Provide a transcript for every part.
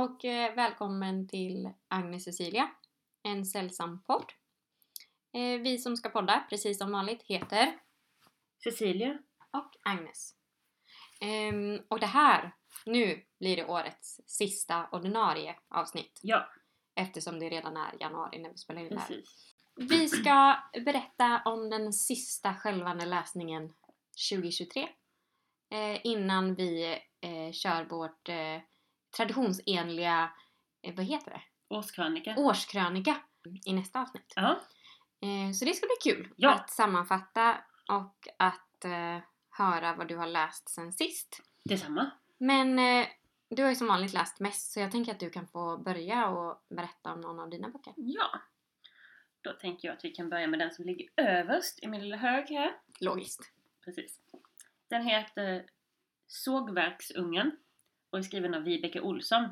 och eh, välkommen till Agnes Cecilia, en sällsam podd. Eh, vi som ska podda, precis som vanligt, heter Cecilia. och Agnes. Ehm, och det här, nu blir det årets sista ordinarie avsnitt Ja, eftersom det redan är januari när vi spelar in det här. Vi ska berätta om den sista skälvande läsningen 2023 eh, innan vi kör vårt traditionsenliga, eh, vad heter det? Årskrönika. Årskrönika i nästa avsnitt. Ja, Eh, så det ska bli kul Ja. att sammanfatta och att eh, höra vad du har läst sen sist. detsamma. Men du har ju som vanligt läst mest så jag tänker att du kan få börja och berätta om någon av dina böcker. Ja. Då tänker jag att vi kan börja med den som ligger överst i min lilla hög här. Logiskt. Precis. Den heter Sågverksungen och är skriven av Vibeke Olsson.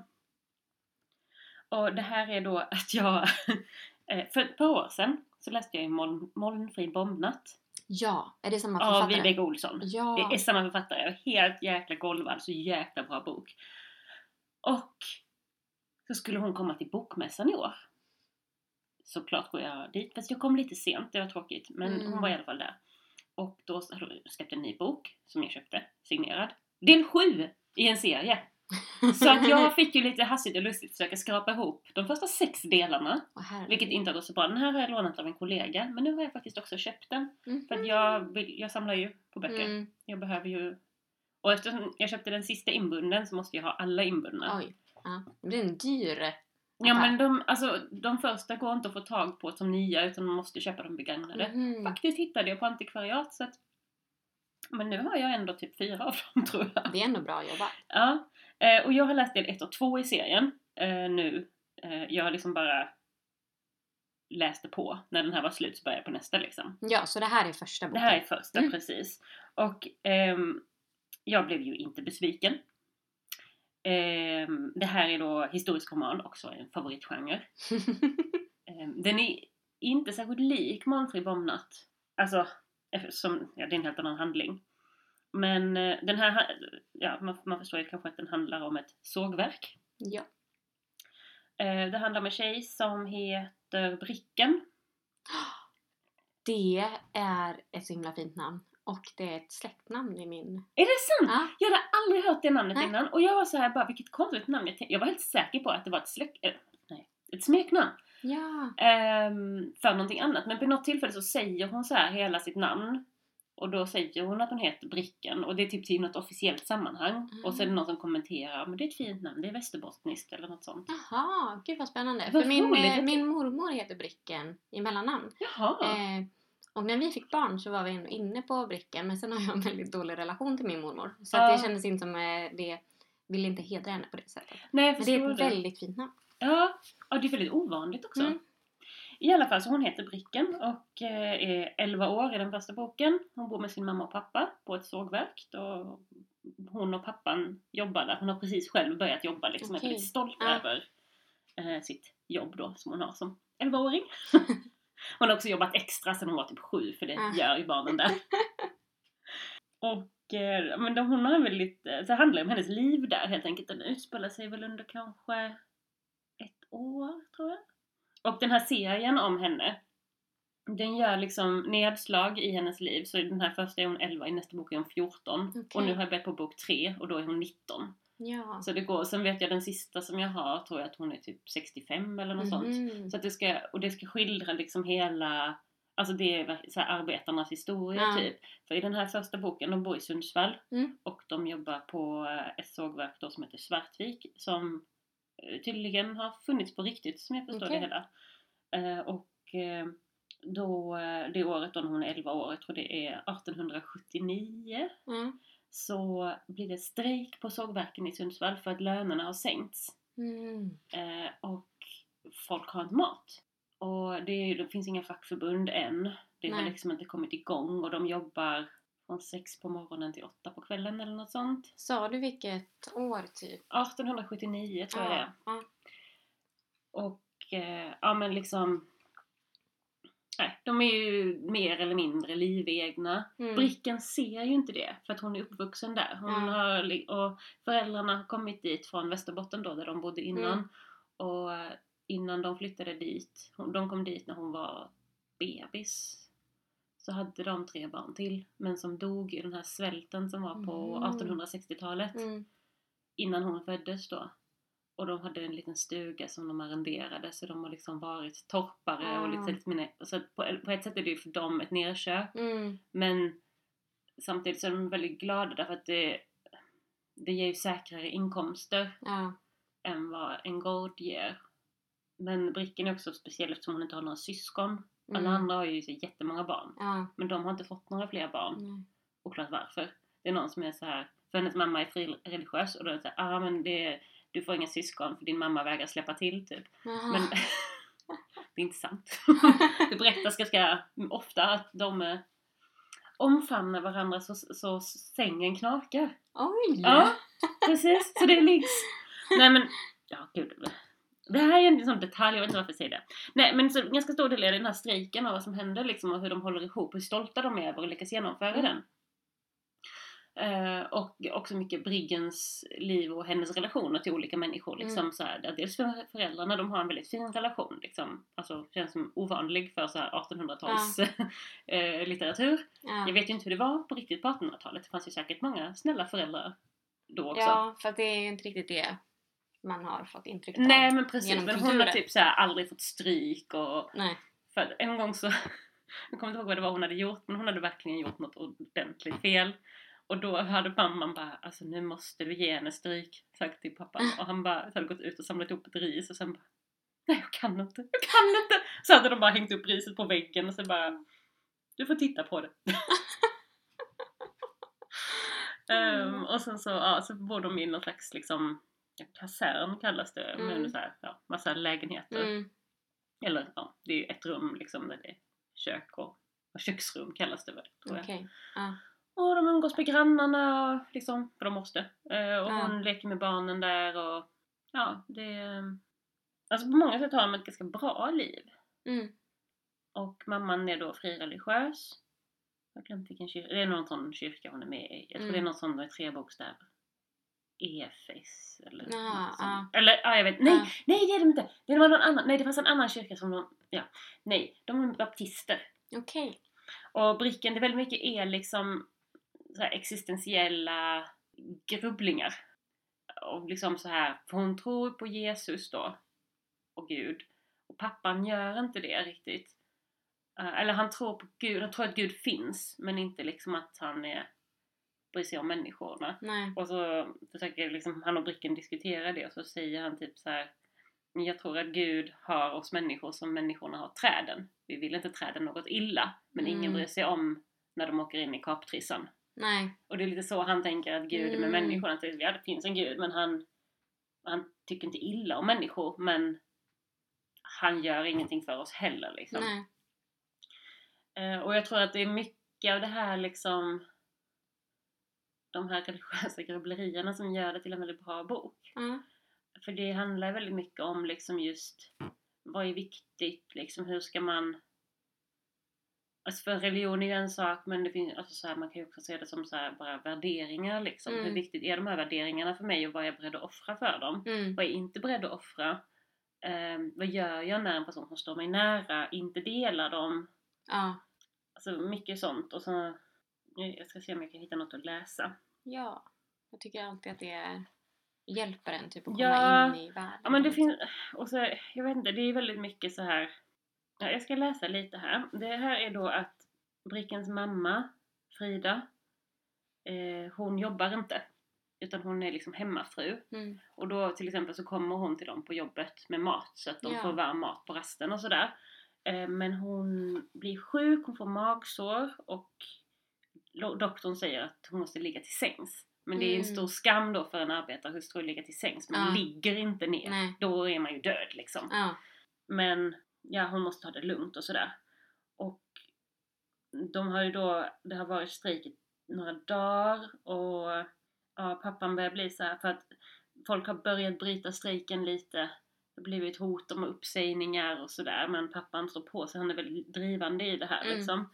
Och det här är då att jag, eh, för ett par år sedan så läste jag i Moln, Molnfri bombnatt Ja, är det samma av författare? Vibeke Olsson. Ja. Det är samma författare, helt jäkla golvad, så jäkla bra bok. Och så skulle hon komma till bokmässan i år. Såklart går jag dit, fast jag kom lite sent, det var tråkigt. Men Mm. hon var i alla fall där. Och då hade hon släppt en ny bok som jag köpte, signerad. Del 7 i en serie. Så att jag fick ju lite hastigt och lustigt försöka skrapa ihop de första sex delarna. Herregud. Vilket inte har gått så bra. Den här har jag lånat av en kollega, men nu har jag faktiskt också köpt den. För att jag, vill, jag samlar ju på böcker. Mm. Jag behöver ju... Och eftersom jag köpte den sista inbunden så måste jag ha alla inbundna. Oj. Ja. Det blir en dyr Ja men de, alltså, de första går inte att få tag på som nya utan man måste köpa dem begagnade. Mhm. Faktiskt hittade jag på antikvariat så att... Men nu har jag ändå typ fyra av dem tror jag. Det är ändå bra jobbat. Ja. Eh, och jag har läst del 1 och 2 i serien eh, nu. Eh, jag har liksom bara läste på. När den här var slut så började jag på nästa liksom. Ja, så det här är första Det boken. här är första, Mm. precis. Och ehm, jag blev ju inte besviken. Ehm, det här är då historisk roman, också en favoritgenre. Ehm, den är inte särskilt lik Molnfri bombnatt. Alltså, eftersom, ja, det är en helt annan handling. Men eh, den här, ja, man, man förstår ju kanske att den handlar om ett sågverk. ja. Eh, det handlar om en tjej som heter Bricken. Det är ett så himla fint namn. Och det är ett släktnamn i min... Är det sant? Ja. Jag hade aldrig hört det namnet Nej. innan och jag var så här bara vilket konstigt namn. Jag, jag var helt säker på att det var ett släkt... Äh, nej, ett smeknamn. Ja. ehm, för någonting annat. Men på något tillfälle så säger hon så här hela sitt namn. Och då säger hon att hon heter Bricken och det är typ till något officiellt sammanhang. Och så är det någon som kommenterar men det är ett fint namn, det är västerbottniskt eller något sånt. Jaha, gud vad spännande. Vad För min, eh, min mormor heter Bricken i mellannamn. Jaha! Eh, och när vi fick barn så var vi ändå inne på Bricken men sen har jag en väldigt dålig relation till min mormor. Så Ja. det kändes inte som eh, det ville inte hedra henne på det sättet. Nej jag Men det är ett väldigt fint namn. Ja, ja, det är väldigt ovanligt också. Mm. I alla fall så hon heter Bricken och eh, är 11 år i den första boken. Hon bor med sin mamma och pappa på ett sågverk. Då hon och pappan jobbar där. Hon har precis själv börjat jobba liksom. Är Okej. väldigt stolt Ja. över eh, sitt jobb då som hon har som 11-åring. hon har också jobbat extra sedan hon var typ 7 för det Ja. gör ju barnen där. och eh, men de, hon har väldigt, eh, det handlar om hennes liv där helt enkelt. Den utspelar sig väl under kanske år tror jag. Och den här serien om henne den gör liksom nedslag i hennes liv. Så i den här första är hon 11, i nästa bok är hon 14. Okej. Och nu har jag börjat på bok 3 och då är hon 19. Ja. Så det går, sen vet jag den sista som jag har tror jag att hon är typ 65 eller något sånt. Mhm. Så det ska, och det ska skildra liksom hela, alltså det är så arbetarnas historia Ja. typ. För i den här första boken, de bor i Sundsvall Mm. och de jobbar på eh, ett sågverk då som heter Svartvik som tydligen har funnits på riktigt som jag förstår Okej. det hela. Eh, och eh, då, eh, det året då när hon är 11 år, jag tror det är 1879, Ja. så blir det strejk på sågverken i Sundsvall för att lönerna har sänkts. Mm. Eh, och folk har inte mat. Och det, är, det finns inga fackförbund än. Det har Nej. liksom inte kommit igång och de jobbar från sex på morgonen till åtta på kvällen eller något sånt. Sa du vilket år typ? 1879 tror jag det ja. Och eh, ja men liksom Nej, de är ju mer eller mindre livegna. Mm. Bricken ser ju inte det för att hon är uppvuxen där. Hon Ja. har, och föräldrarna har kommit dit från Västerbotten då där de bodde innan. Mm. Och innan de flyttade dit, de kom dit när hon var bebis. Så hade de tre barn till men som dog i den här svälten som var på Mm. 1860-talet Mm. innan hon föddes då. Och de hade en liten stuga som de arrenderade så de har liksom varit torpare och lite, Ah. så lite mindre- så på, på ett sätt är det ju för dem ett nerköp Mm. men samtidigt så är de väldigt glada därför att det, det ger ju säkrare inkomster än vad en gård ger. Men Bricken är också speciell eftersom hon inte har några syskon. Alla Mm. andra har ju så jättemånga barn. Ja. Men de har inte fått några fler barn. Nej. Oklart varför. Det är någon som är så här, för hennes mamma är frireligiös och då är det så här, ah men det, du får inga syskon för din mamma vägrar släppa till typ. Jaha. Men det är inte sant. det berättas ganska ofta att de eh, omfamnar varandra så, så sängen knakar. Oj! Ja, precis. Så det liggs. Nej men, ja gud. Det här är en sån detalj, jag vet inte varför jag säger det. Nej men så ganska stor del är den här strejken och vad som händer liksom och hur de håller ihop, hur stolta de är över att lyckas genomföra Mm. den. Eh, och också mycket Briggens liv och hennes relationer till olika människor. Liksom, Mm. så här, dels för föräldrarna, de har en väldigt fin relation. Liksom, alltså, känns som ovanlig för så här 1800-tals eh, litteratur. Ja. Jag vet ju inte hur det var på riktigt på 1800-talet. Det fanns ju säkert många snälla föräldrar då också. ja, för det är ju inte riktigt det man har fått intryck av. Nej men precis, men hon har typ så här aldrig fått stryk och Nej. för en gång så, jag kommer inte ihåg vad det var hon hade gjort men hon hade verkligen gjort något ordentligt fel. Och då hade mamman bara, alltså nu måste du ge henne stryk, sagt till pappan. Och han bara hade gått ut och samlat ihop ett ris och sen bara, nej jag kan inte, jag kan inte! Så hade de bara hängt upp riset på väggen och så bara, du får titta på det. Ehm, och sen så, ja, så bor de i någon slags liksom, kasern kallas det, Mm. med så här, ja, massa lägenheter. Mm. Eller ja, det är ju ett rum liksom där det är kök och, och köksrum kallas det väl tror jag. Okej. Ja. Och de umgås med grannarna och liksom, för de måste. Eh, och Ja. hon leker med barnen där och ja, det. Alltså på många sätt har de ett ganska bra liv. Mm. Och mamman är då frireligiös. Jag har glömt vilken kyrka, det är någon sån kyrka hon är med i. Jag tror Mm. det är någon sån med tre bokstäver. EFS eller Jaha, något sånt. ja. Eller ja, jag vet Nej, Ja. nej det är de inte! Det var någon annan, nej det fanns en annan kyrka som de, ja. Nej, de är baptister. Okej. Och Bricken, det är väldigt mycket är liksom så här existentiella grubblingar. Och liksom så här, för hon tror på Jesus då. Och Gud. Och pappan gör inte det riktigt. Eh, Eller han tror på Gud, han tror att Gud finns. Men inte liksom att han är, bryr sig om människorna. Nej. Och så försöker liksom han och Bricken diskutera det och så säger han typ så här. Jag tror att Gud har oss människor som människorna har träden. Vi vill inte träden något illa, men ingen Mm. bryr sig om när de åker in i kaptrissan. Nej. Och det är lite så han tänker att Gud är med Mm. människorna. Ja, det finns en Gud, men han, han tycker inte illa om människor, men han gör ingenting för oss heller liksom. Nej. Eh, och jag tror att det är mycket av det här liksom de här religiösa grubblerierna som gör det till en väldigt bra bok. Ja. För det handlar väldigt mycket om liksom just vad är viktigt, liksom hur ska man Alltså för religion är ju en sak men det finns, alltså så här, man kan ju också se det som så här bara värderingar liksom. Mm. Hur viktigt är de här värderingarna för mig och vad är jag beredd att offra för dem? Mm. Vad är jag inte beredd att offra? Ehm, vad gör jag när en person som står mig nära inte delar dem? Ja. Alltså mycket sånt och så jag ska se om jag kan hitta något att läsa. Ja. Jag tycker alltid att det hjälper en typ att komma Ja. in i världen. Ja men det finns, och så, jag vet inte, det är väldigt mycket så här. Ja, jag ska läsa lite här. Det här är då att Brickens mamma, Frida, eh, hon jobbar inte. Utan hon är liksom hemmafru. Mm. Och då till exempel så kommer hon till dem på jobbet med mat så att de Ja. får varm mat på rasten och sådär. Eh, men hon blir sjuk, hon får magsår och doktorn säger att hon måste ligga till sängs. Men det är en Mm. stor skam då för en arbetarhustru att ligga till sängs. Man Ja. ligger inte ner. Nej. Då är man ju död liksom. Ja. Men ja, hon måste ha det lugnt och sådär. Och de har ju då, det har varit strejk i några dagar och ja, pappan börjar bli så här för att folk har börjat bryta strejken lite det har blivit hot om uppsägningar och sådär men pappan står på sig, han är väldigt drivande i det här Mm. liksom.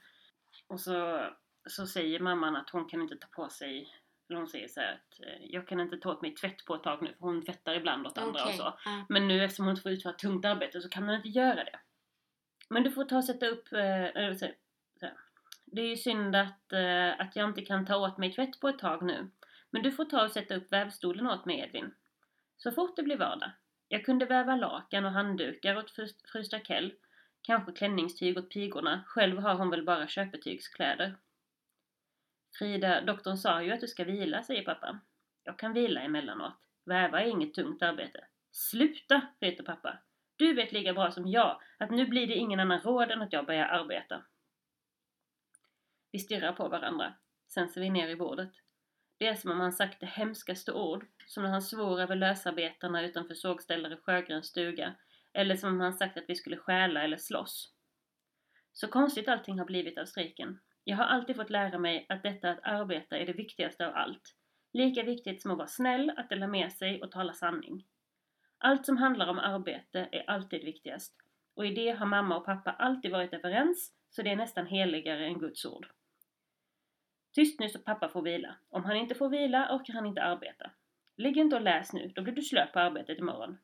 Och så, så säger mamman att hon kan inte ta på sig eller hon säger så att eh, jag kan inte ta åt mig tvätt på ett tag nu för hon tvättar ibland åt andra och så. Men nu eftersom hon inte får utföra tungt arbete så kan hon inte göra det. Men du får ta och sätta upp, eller så, så det är ju synd att, eh, att jag inte kan ta åt mig tvätt på ett tag nu. Men du får ta och sätta upp vävstolen åt mig Edvin. Så fort det blir vardag. Jag kunde väva lakan och handdukar åt fru Stakell. Kanske klänningstyg åt pigorna. Själv har hon väl bara köpetygskläder. Frida, doktorn sa ju att du ska vila, säger pappa. Jag kan vila emellanåt. Väva är inget tungt arbete. Sluta, retar pappa. Du vet lika bra som jag att nu blir det ingen annan råd än att jag börjar arbeta. Vi stirrar på varandra. Sen ser vi ner i bordet. Det är som om han sagt det hemskaste ord, som när han svor över lösarbetarna utanför sågställare Sjögrens stuga, eller som om han sagt att vi skulle stjäla eller slåss. Så konstigt allting har blivit av strejken. Jag har alltid fått lära mig att detta att arbeta är det viktigaste av allt. Lika viktigt som att vara snäll, att dela med sig och tala sanning. Allt som handlar om arbete är alltid viktigast. Och i det har mamma och pappa alltid varit överens, så det är nästan heligare än Guds ord. Tyst nu så pappa får vila. Om han inte får vila orkar han inte arbeta. Ligg inte och läs nu, då blir du slö på arbetet imorgon.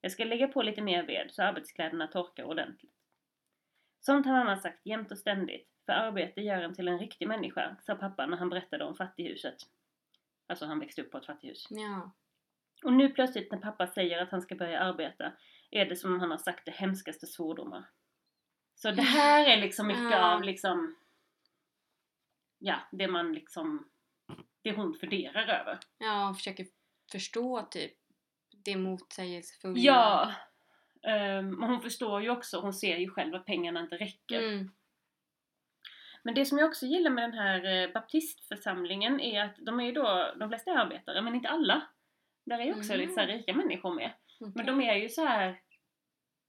Jag ska lägga på lite mer ved så arbetskläderna torkar ordentligt. Sånt har mamma sagt jämt och ständigt, för arbete gör en till en riktig människa, sa pappa när han berättade om fattighuset. Alltså han växte upp på ett fattighus. Ja. Och nu plötsligt när pappa säger att han ska börja arbeta är det som om han har sagt det hemskaste svordomar. Så det här är liksom mycket Ja. av liksom Ja, det man liksom Det hon funderar över. ja, och försöker förstå typ det motsägelsefulla. Ja! Ehm, och hon förstår ju också, hon ser ju själv att pengarna inte räcker. Mm. Men det som jag också gillar med den här eh, baptistförsamlingen är att de är ju då, de flesta är arbetare, men inte alla. Där är ju också Mm. lite så här rika människor med. Men okej. de är ju så här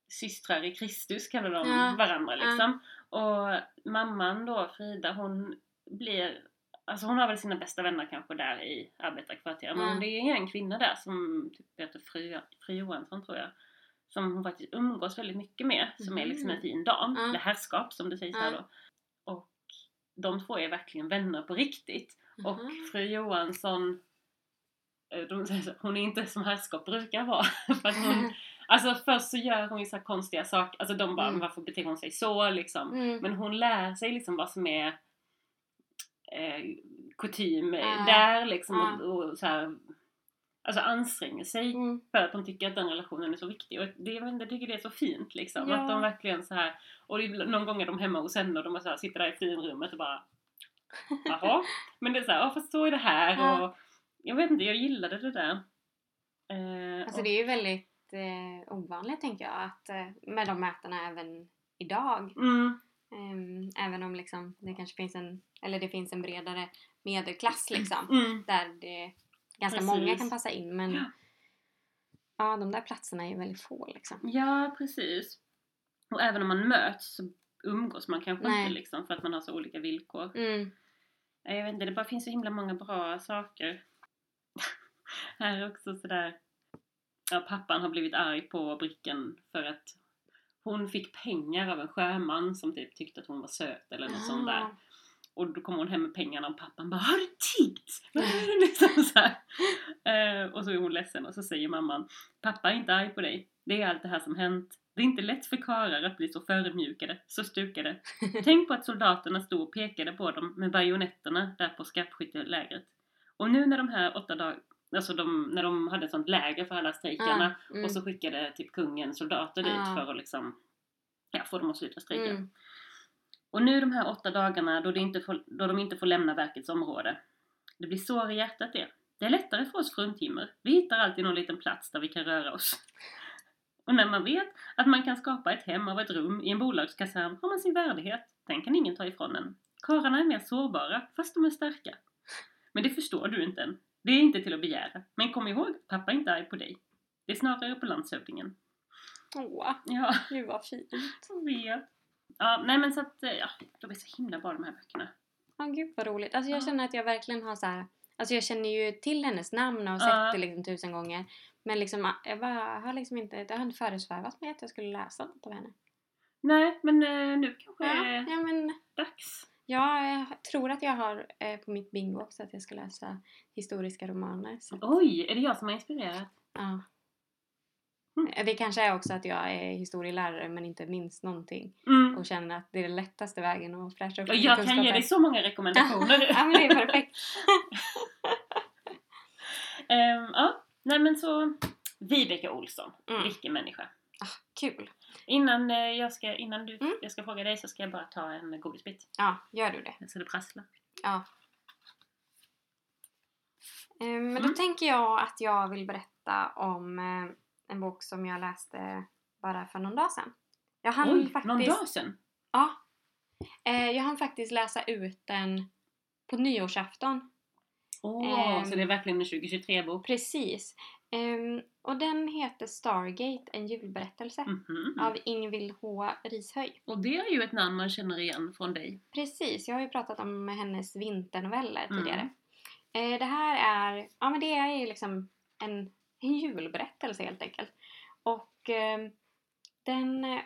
systrar i Kristus kallar de Ja, varandra ja. liksom. Och mamman då, Frida, hon blir Alltså hon har väl sina bästa vänner kanske där i arbetarkvarteret. Men Ja. det är en kvinna där som typ heter fru, fru Johansson tror jag. Som hon faktiskt umgås väldigt mycket med. Som är liksom en Mhm. fin dam. Eller herrskap som det sägs här då. Och de två är verkligen vänner på riktigt. Och Mhm. fru Johansson eh, de hon är inte som herrskap brukar vara. För att hon, alltså först så gör hon ju så konstiga saker, alltså de bara Mm. varför beter hon sig så liksom. Mm. Men hon lär sig liksom vad som är eh, kutym Ja. där liksom och, och så här, Alltså anstränger sig Mm. för att de tycker att den relationen är så viktig. Och det, jag tycker det är så fint liksom. Ja. Att de verkligen så här Och någon gång är de hemma hos henne och de så här, sitter där i finrummet och bara Jaha. Men det är såhär, ja fast så är det här Ja. och Jag vet inte, jag gillade det där. Eh, Alltså och- det är ju väldigt eh, ovanligt tänker jag att eh, med de mötena även idag. Mm, Ehm, även om liksom det kanske finns en, eller det finns en bredare medelklass liksom. mm, Där det ganska Precis. många kan passa in men Ja. ja, de där platserna är ju väldigt få liksom. ja, precis. Och även om man möts så umgås man kanske Nej. inte liksom för att man har så olika villkor. Mm. Jag vet inte, det bara finns så himla många bra saker. här är också sådär... Ja, pappan har blivit arg på Bricken för att hon fick pengar av en sjöman som typ tyckte att hon var söt eller något sånt där. Och då kommer hon hem med pengarna och pappan bara Har du tiggt? liksom så. Eh, och så är hon ledsen och så säger mamman Pappa är inte arg på dig. Det är allt det här som hänt. Det är inte lätt för karlar att bli så förödmjukade, så stukade. Tänk på att soldaterna stod och pekade på dem med bajonetterna där på skarpskyttelägret. Och nu när de här åtta dagarna, alltså de, när de hade ett sånt läger för alla strejkarna Ah, mm. och så skickade typ kungen soldater dit Ah. för att liksom ja, få dem att sluta strejka. Mm. Och nu de här åtta dagarna då, inte får, då de inte får lämna verkets område. Det blir sår i hjärtat det. Det är lättare för oss fruntimmer. Vi hittar alltid någon liten plats där vi kan röra oss. Och när man vet att man kan skapa ett hem av ett rum i en bolagskasern har man sin värdighet. Den kan ingen ta ifrån en. Karlarna är mer sårbara, fast de är starka. Men det förstår du inte än. Det är inte till att begära. Men kom ihåg, pappa är inte arg på dig. Det är snarare på landshövdingen. Åh, Ja, gud vad fint. jag vet. Ja, nej men så att, eh, ja, de är så himla bra de här böckerna. Ja, gud vad roligt. Alltså jag Ja. känner att jag verkligen har så här. Alltså jag känner ju till hennes namn och har sett det liksom tusen gånger. Men liksom, jag bara, har liksom inte, det har inte föresvävat mig att jag skulle läsa något av henne. Nej, men eh, nu kanske Ja, är ja men dags. ja, jag tror att jag har eh, på mitt bingo också att jag ska läsa historiska romaner. Oj, är det jag som har inspirerat? ja. Mm. Eh, Det kanske är också att jag är historielärare men inte minns någonting Mm. och känner att det är den lättaste vägen att fräscha upp Och jag kan ge dig så många rekommendationer. ja men det är perfekt. Ehm, ja, nej men så Vibeke Olsson, Mm. vilken människa. Kul. Innan, eh, jag, ska, innan du, Mm. jag ska fråga dig så ska jag bara ta en godisbit. Ja, gör du det. Så det prasslar. Ja. Eh, Men då Mm. tänker jag att jag vill berätta om eh, en bok som jag läste bara för någon dag sedan. Jag hann Oj, faktiskt, någon dag sedan? Ja. Eh, Jag hann faktiskt läsa ut den på nyårsafton. Åh, Ehm. så det är verkligen en 2023-bok. Precis. Ehm, Och den heter Stargate, en julberättelse. Mhm. Av Ingvild H. Rishöj. Och det är ju ett namn man känner igen från dig. Precis, jag har ju pratat om hennes vinternoveller Mm. tidigare. Eh, det här är, ja men det är ju liksom en, en julberättelse helt enkelt. Och eh, den eh,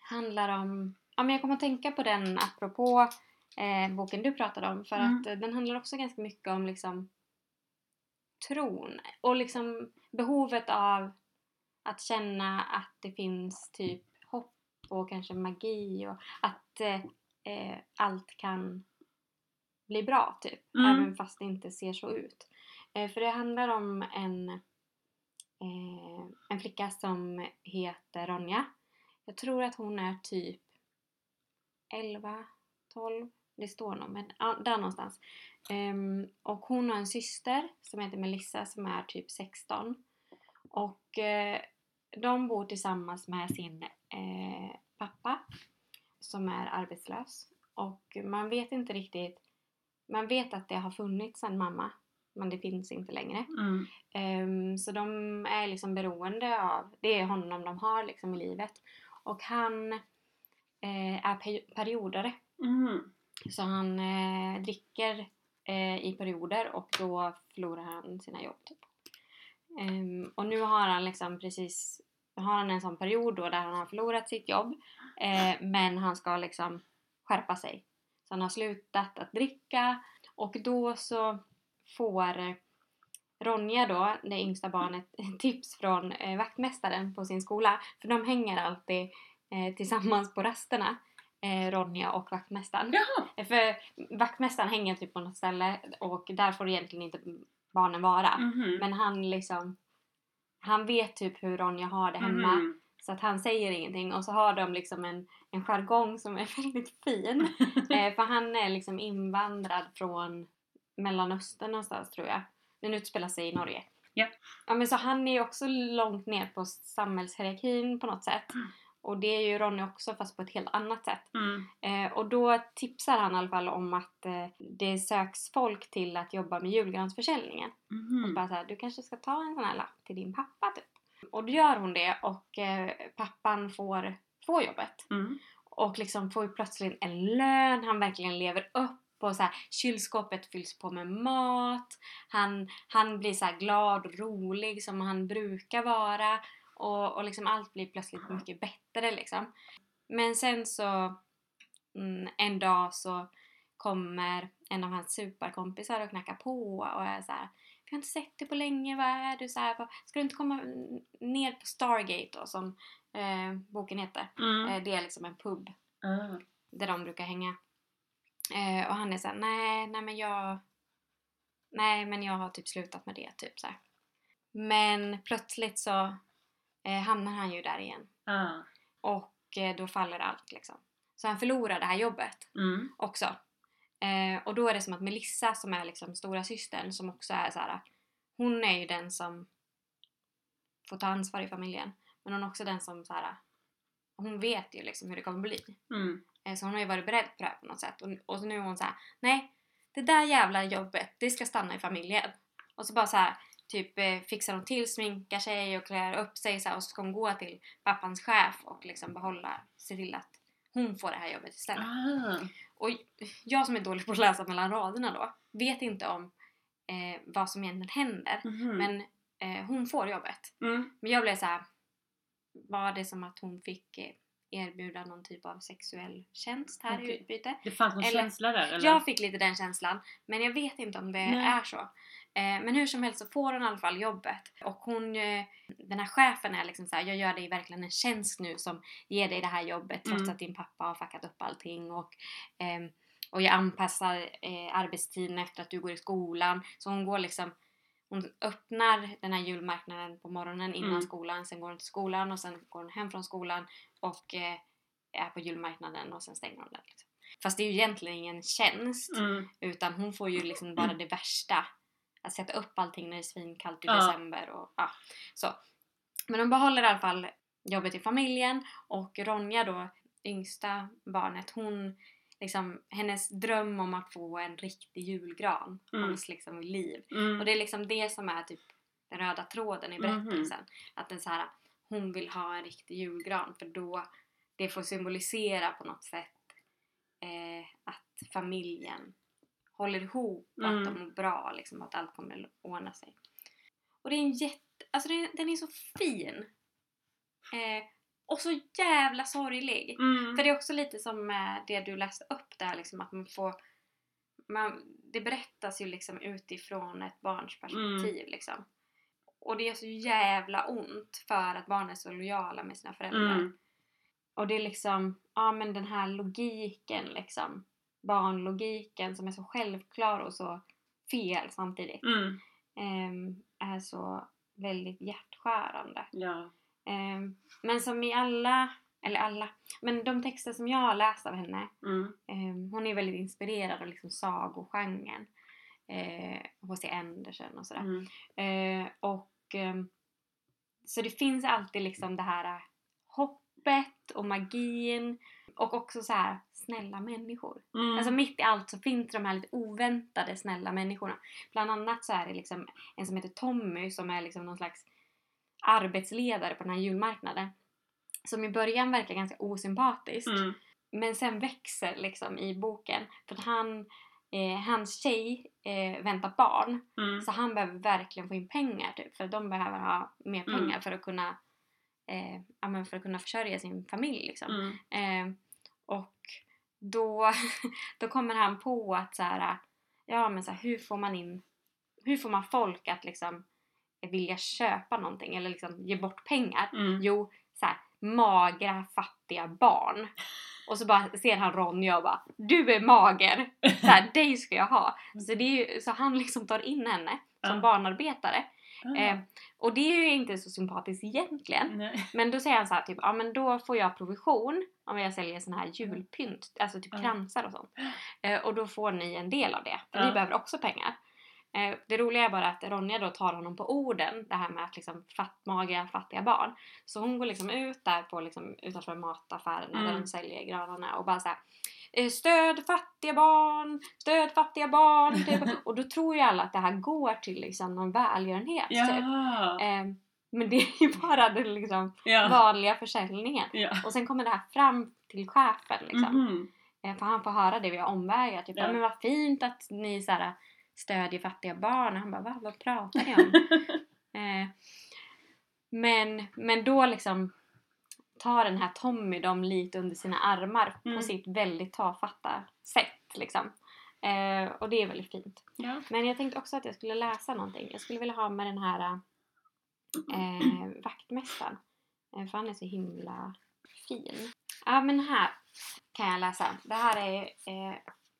handlar om, ja men jag kommer att tänka på den apropå eh, boken du pratade om för Mm. att eh, den handlar också ganska mycket om liksom tron och liksom behovet av att känna att det finns typ hopp och kanske magi och att eh, allt kan bli bra typ. Mm. Även fast det inte ser så ut. Eh, för det handlar om en, eh, en flicka som heter Ronja. Jag tror att hon är typ 11, 12, det står nog, men där någonstans. Ehm, och hon har en syster som heter Melissa som är typ 16. Och eh, de bor tillsammans med sin pappa som är arbetslös. Och man vet inte riktigt, man vet att det har funnits en mamma men det finns inte längre. Mm. Ehm, så de är liksom beroende av, det är honom de har liksom i livet. Och han eh, är pe- periodare. Mm. Så han eh, dricker eh, i perioder och då förlorar han sina jobb. Typ. Ehm, och nu har han liksom precis har han en sån period då där han har förlorat sitt jobb eh, men han ska liksom skärpa sig. Så han har slutat att dricka och då så får Ronja då, det yngsta barnet, tips från eh, vaktmästaren på sin skola. För de hänger alltid eh, tillsammans på rasterna. Eh, Ronja och vaktmästaren. Jaha! Eh, För vaktmästaren hänger typ på något ställe och där får egentligen inte barnen vara. Mhm. Men han liksom han vet typ hur Ronja har det hemma Mhm. så att han säger ingenting och så har de liksom en, en jargong som är väldigt fin. eh, för han är liksom invandrad från Mellanöstern någonstans tror jag. Den utspelar sig i Norge. Ja. Ja men så han är ju också långt ner på samhällshierarkin på något sätt. Mm. Och det är ju Ronja också fast på ett helt annat sätt. Mm. Eh, och då tipsar han i alla fall om att eh, det söks folk till att jobba med julgransförsäljningen. Och Mhm. bara såhär, du kanske ska ta en sån här lapp till din pappa typ. Och då gör hon det och eh, pappan får, får jobbet. Mm. Och liksom får ju plötsligt en lön, han verkligen lever upp och så här, kylskåpet fylls på med mat. Han, han blir så glad och rolig som han brukar vara. Och, och liksom allt blir plötsligt mycket bättre liksom. Men sen så mm, en dag så kommer en av hans superkompisar och knackar på och är så här. Vi har inte sett dig på länge, vad är du? Så här, "Vad- ska du inte komma ner på Stargate då som eh, boken heter? Mm. Eh, det är liksom en pub Ah. där de brukar hänga. Eh, och han är såhär, nej, nej men jag... Nej men jag har typ slutat med det, typ så här. Men plötsligt så eh, hamnar han ju där igen. Ah. Och eh, då faller allt liksom. Så han förlorar det här jobbet Mm. också. Eh, och då är det som att Melissa som är liksom stora systern som också är så här. Hon är ju den som får ta ansvar i familjen. Men hon är också den som så här. Hon vet ju liksom hur det kommer bli. Mm. Eh, Så hon har ju varit beredd på det här på något sätt. Och, nu är hon så här: nej, det där jävla jobbet, det ska stanna i familjen. Och så bara så här, typ eh, fixar hon till, sminkar sig och klär upp sig så här, och så ska hon gå till pappans chef och liksom behålla, se till att hon får det här jobbet istället. Ah. Och jag som är dålig på att läsa mellan raderna då, vet inte om eh, vad som egentligen händer. Mhm. Men eh, hon får jobbet. Mm. Men jag blev så här. var det som att hon fick eh, erbjuda någon typ av sexuell tjänst här i Okej. utbyte? Det fanns någon Eller- känsla där eller? Jag fick lite den känslan, men jag vet inte om det Nej. är så. Eh, men hur som helst så får hon i alla fall jobbet. Och hon, eh, den här chefen är liksom så här, jag gör dig verkligen en tjänst nu som ger dig det här jobbet trots Mm. att din pappa har fuckat upp allting. Och, ehm, och jag anpassar eh, arbetstiden efter att du går i skolan. Så hon går liksom hon öppnar den här julmarknaden på morgonen innan Mm. skolan, sen går hon till skolan och sen går hon hem från skolan och eh, är på julmarknaden och sen stänger hon den. Liksom. Fast det är ju egentligen ingen tjänst. Mm. Utan hon får ju liksom bara det värsta. Att sätta upp allting när det är svinkallt i Ja. december och ja, så. Men hon behåller i alla fall jobbet i familjen och Ronja då, yngsta barnet, hon liksom, hennes dröm om att få en riktig julgran Mm. hålls liksom vid liv. Mm. Och det är liksom det som är typ den röda tråden i Mhm. berättelsen. Att den så här, hon vill ha en riktig julgran för då det får symbolisera på något sätt eh, att familjen håller ihop och Mm. att de mår bra liksom, att allt kommer att ordna sig. Och det är en jätte, alltså den, den är så fin! Eh, och så jävla sorglig! Mm. För det är också lite som med det du läste upp där liksom att man får man, Det berättas ju liksom utifrån ett barns perspektiv liksom. Och det är så jävla ont för att barn är så lojala med sina föräldrar. Mm. Och det är liksom, ja men den här logiken liksom. Barnlogiken som är så självklar och så fel samtidigt. Mm. ehm, är så väldigt hjärtskärande. Ja. Ehm, men som i alla, eller alla, men de texter som jag har läst av henne, Mm. ehm, hon är väldigt inspirerad av liksom sagogenren. Eh, H.C. Andersen och sådär. Mm. Eh, och ehm, så det finns alltid liksom det här eh, hoppet och magin och också så här snälla människor. Mm. Alltså mitt i allt så finns de här lite oväntade snälla människorna. Bland annat så är det liksom en som heter Tommy som är liksom någon slags arbetsledare på den här julmarknaden. Som i början verkar ganska osympatisk. Mm. Men sen växer liksom i boken. För att han, eh, hans tjej eh, väntar barn. Mm. Så han behöver verkligen få in pengar typ. För de behöver ha mer Mm. pengar för att kunna eh, ja, för att kunna försörja sin familj liksom. Mm. Eh, och då, då kommer han på att så här, ja men så här, hur får man in, hur får man folk att liksom vilja köpa någonting eller liksom ge bort pengar? Mm. Jo, så här, magra fattiga barn. Och så bara ser han Ronja och bara Du är mager! Så här, dig ska jag ha! Så, det är ju, så han liksom tar in henne som Ja. barnarbetare. Ah. Eh, och det är ju inte så sympatiskt egentligen. Nej. Men då säger han så här typ, ja men då får jag provision om jag säljer sån här julpynt, alltså typ Ja. kransar och sånt. Eh, och då får ni en del av det, för ni behöver också pengar. Eh, det roliga är bara att Ronja då tar honom på orden, det här med att liksom fattmaga fattiga barn. Så hon går liksom ut där på liksom, utanför mataffärerna där Mm. de säljer granarna och bara så här. eh, Stöd fattiga barn! Stöd fattiga barn! Typ. och då tror ju alla att det här går till liksom någon välgörenhet. Typ. Ja. Eh, men det är ju bara den liksom Ja. vanliga försäljningen. Ja. Och sen kommer det här fram till chefen liksom. Mhm. Eh, För han får höra det via omvägar. Typ, Ja. ja. men vad fint att ni så här, stödjer fattiga barn. Och han bara, Va? vad pratar ni om? eh, men, men då liksom tar den här Tommy dem lite under sina armar Mm. på sitt väldigt tafatta sätt. Liksom. Eh, och det är väldigt fint. Ja. Men jag tänkte också att jag skulle läsa någonting. Jag skulle vilja ha med den här eh, vaktmästaren. Eh, för han är så himla fin. Ja men här kan jag läsa. Det här är eh,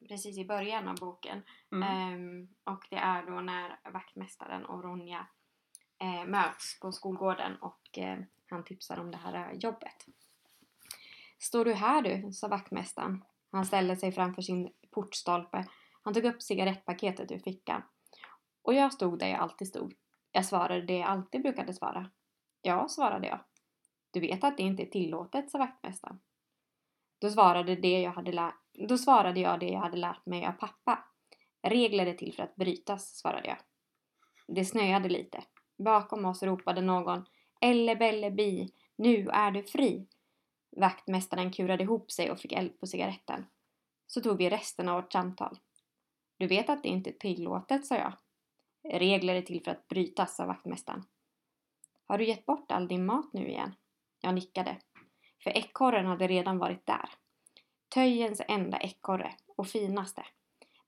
precis i början av boken. Mm. Ehm, och det är då när vaktmästaren och Ronja eh, möts på skolgården och eh, han tipsar om det här jobbet. Står du här du? sa vaktmästaren. Han ställde sig framför sin portstolpe. Han tog upp cigarettpaketet ur fickan. Och jag stod där jag alltid stod. Jag svarade det jag alltid brukade svara. Ja, svarade jag. Du vet att det inte är tillåtet, sa vaktmästaren. Då svarade, det jag hade lä- då svarade jag det jag hade lärt mig av pappa. Regler är till för att brytas, svarade jag. Det snöade lite. Bakom oss ropade någon Elle belle bi, nu är du fri. Vaktmästaren kurade ihop sig och fick eld på cigaretten. Så tog vi resten av vårt samtal. Du vet att det inte är tillåtet, sa jag. Regler är till för att brytas, sa vaktmästaren. Har du gett bort all din mat nu igen? Jag nickade. För ekorren hade redan varit där. Töjens enda ekorre och finaste.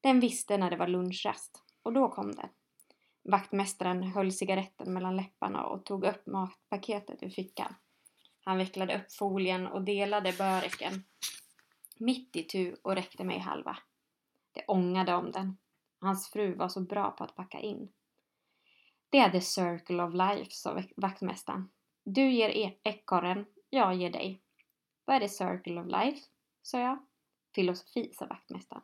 Den visste när det var lunchrast och då kom den. Vaktmästaren höll cigaretten mellan läpparna och tog upp matpaketet ur fickan. Han vecklade upp folien och delade böreken mitt i tu och räckte mig halva. Det ångade om den. Hans fru var så bra på att packa in. Det är the circle of life, sa vaktmästaren. Du ger e- ekorren, jag ger dig. Vad är the circle of life? Sa jag. Filosofi, sa vaktmästaren.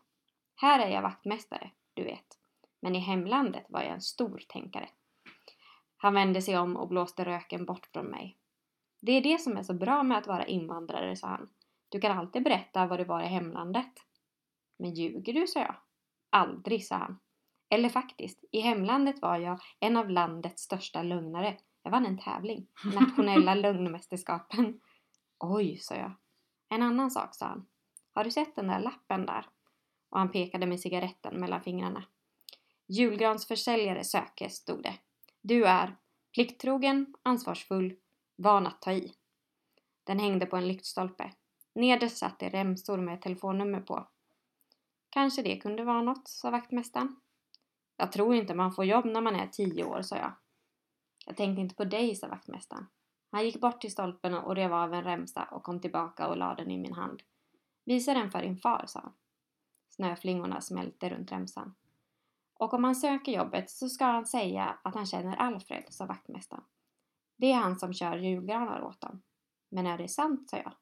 Här är jag vaktmästare, du vet. Men i hemlandet var jag en stor tänkare. Han vände sig om och blåste röken bort från mig. Det är det som är så bra med att vara invandrare, sa han. Du kan alltid berätta vad det var i hemlandet. Men ljuger du, sa jag. Aldrig, sa han. Eller faktiskt, i hemlandet var jag en av landets största lögnare. Jag vann en tävling. Nationella lögnmästerskapen. Oj, sa jag. En annan sak, sa han. Har du sett den där lappen där? Och han pekade med cigaretten mellan fingrarna. Julgransförsäljare söker, stod det. Du är plikttrogen, ansvarsfull, van att ta i. Den hängde på en lyktstolpe. Nederst satt det remsor med telefonnummer på. Kanske det kunde vara något, sa vaktmästaren. Jag tror inte man får jobb när man är tio år, sa jag. Jag tänkte inte på dig, sa vaktmästaren. Han gick bort till stolpen och rev av en remsa och kom tillbaka och lade den i min hand. Visa den för din far, sa han. Snöflingorna smälte runt remsan. Och om han söker jobbet så ska han säga att han känner Alfred, sa vaktmästaren. Det är han som kör julgranar åt dem. Men är det sant, sa jag.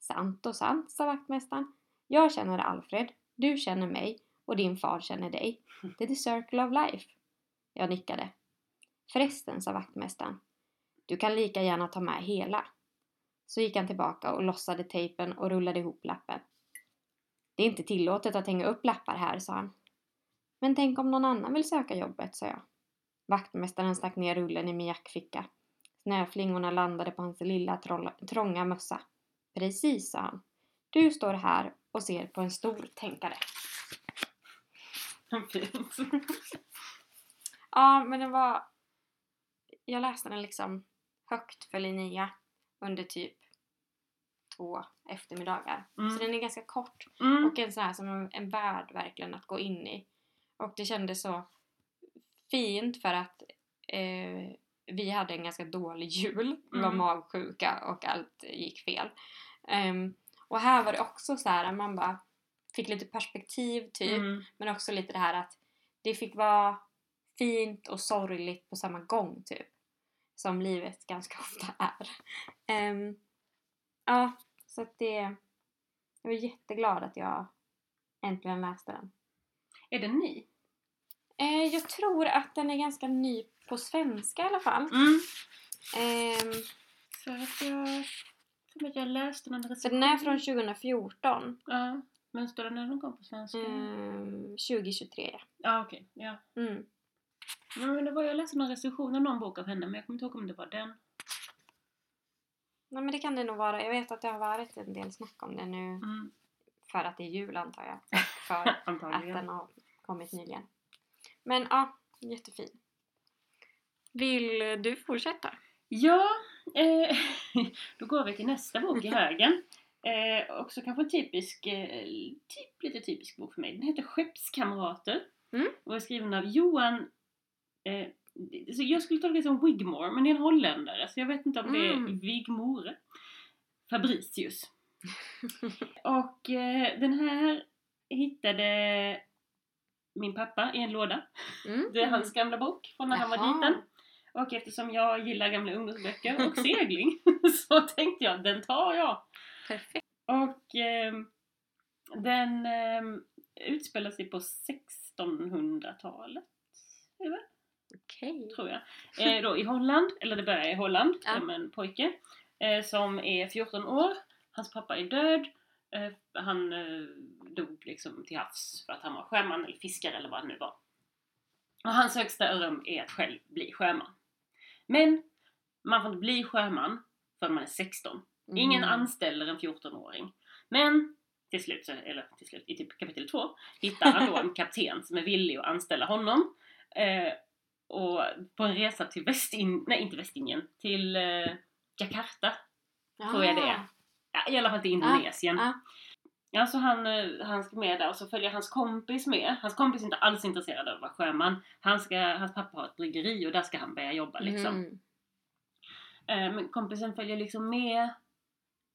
Sant och sant, sa vaktmästaren. Jag känner Alfred, du känner mig och din far känner dig. Det är the circle of life. Jag nickade. Förresten, sa vaktmästaren. Du kan lika gärna ta med hela. Så gick han tillbaka och lossade tejpen och rullade ihop lappen. Det är inte tillåtet att hänga upp lappar här, sa han. Men tänk om någon annan vill söka jobbet, sa jag. Vaktmästaren stack ner rullen i min jackficka. Snöflingorna landade på hans lilla trånga mössa. Precis, sa han. Du står här och ser på en stor tänkare. ja, men det var... Jag läste den liksom högt för Linnea under typ två eftermiddagar. Mm. Så den är ganska kort mm. och en sån här som en, en värld verkligen att gå in i. Och det kändes så fint för att eh, vi hade en ganska dålig jul. Vi var mm. magsjuka och allt gick fel. Um, och här var det också så här man bara fick lite perspektiv typ. Mm. Men också lite det här att det fick vara fint och sorgligt på samma gång typ. Som livet ganska ofta är. Um, ja, så att det... Jag var jätteglad att jag äntligen läste den. Är den ny? Eh, jag tror att den är ganska ny på svenska i alla fall. Mm. Eh, för att jag tror att jag läste någon recension. Den är från 2014. Ja. Men står det när den kom på svenska? Eh, 2023 ja. Ja okej, okay. ja. Mm. Men det var, jag läste någon recension av någon bok av henne men jag kommer inte ihåg om det var den. Nej men det kan det nog vara. Jag vet att det har varit en del snack om det nu. Mm. För att det är jul antar jag. För att den har kommit nyligen. Men ja, jättefin. Vill du fortsätta? Ja, eh, då går vi till nästa bok i högen. Eh, också kanske en typisk, eh, typ, lite typisk bok för mig. Den heter Skeppskamrater mm. och är skriven av Johan eh, så jag skulle tolka det som Wigmore, men det är en holländare så jag vet inte om det är mm. Wigmore. Fabricius. och eh, den här hittade min pappa i en låda. Mm. Det är hans gamla bok från när Jaha. han var liten. Och eftersom jag gillar gamla ungdomsböcker och segling så tänkte jag den tar jag. Perfekt. Och eh, den eh, utspelar sig på 1600-talet. Okay. Tror jag. Eh, då i Holland, eller det börjar i Holland, ja. med en pojke eh, som är 14 år. Hans pappa är död. Eh, han eh, dog liksom till havs för att han var sjöman eller fiskare eller vad det nu var. Och hans högsta dröm är att själv bli sjöman. Men man får inte bli sjöman förrän man är 16. Mm. Ingen anställer en 14-åring. Men till slut, eller till slut i typ kapitel 2, hittar han då en kapten som är villig att anställa honom. Eh, och på en resa till Västindien, nej inte Västindien, till eh, Jakarta tror jag det är. Ja, I alla fall till Indonesien. Ja. Ja, så han, eh, han ska med där och så följer hans kompis med. Hans kompis är inte alls intresserad av att vara sjöman. Han ska, hans pappa har ett bryggeri och där ska han börja jobba liksom. Mm. Eh, Men kompisen följer liksom med.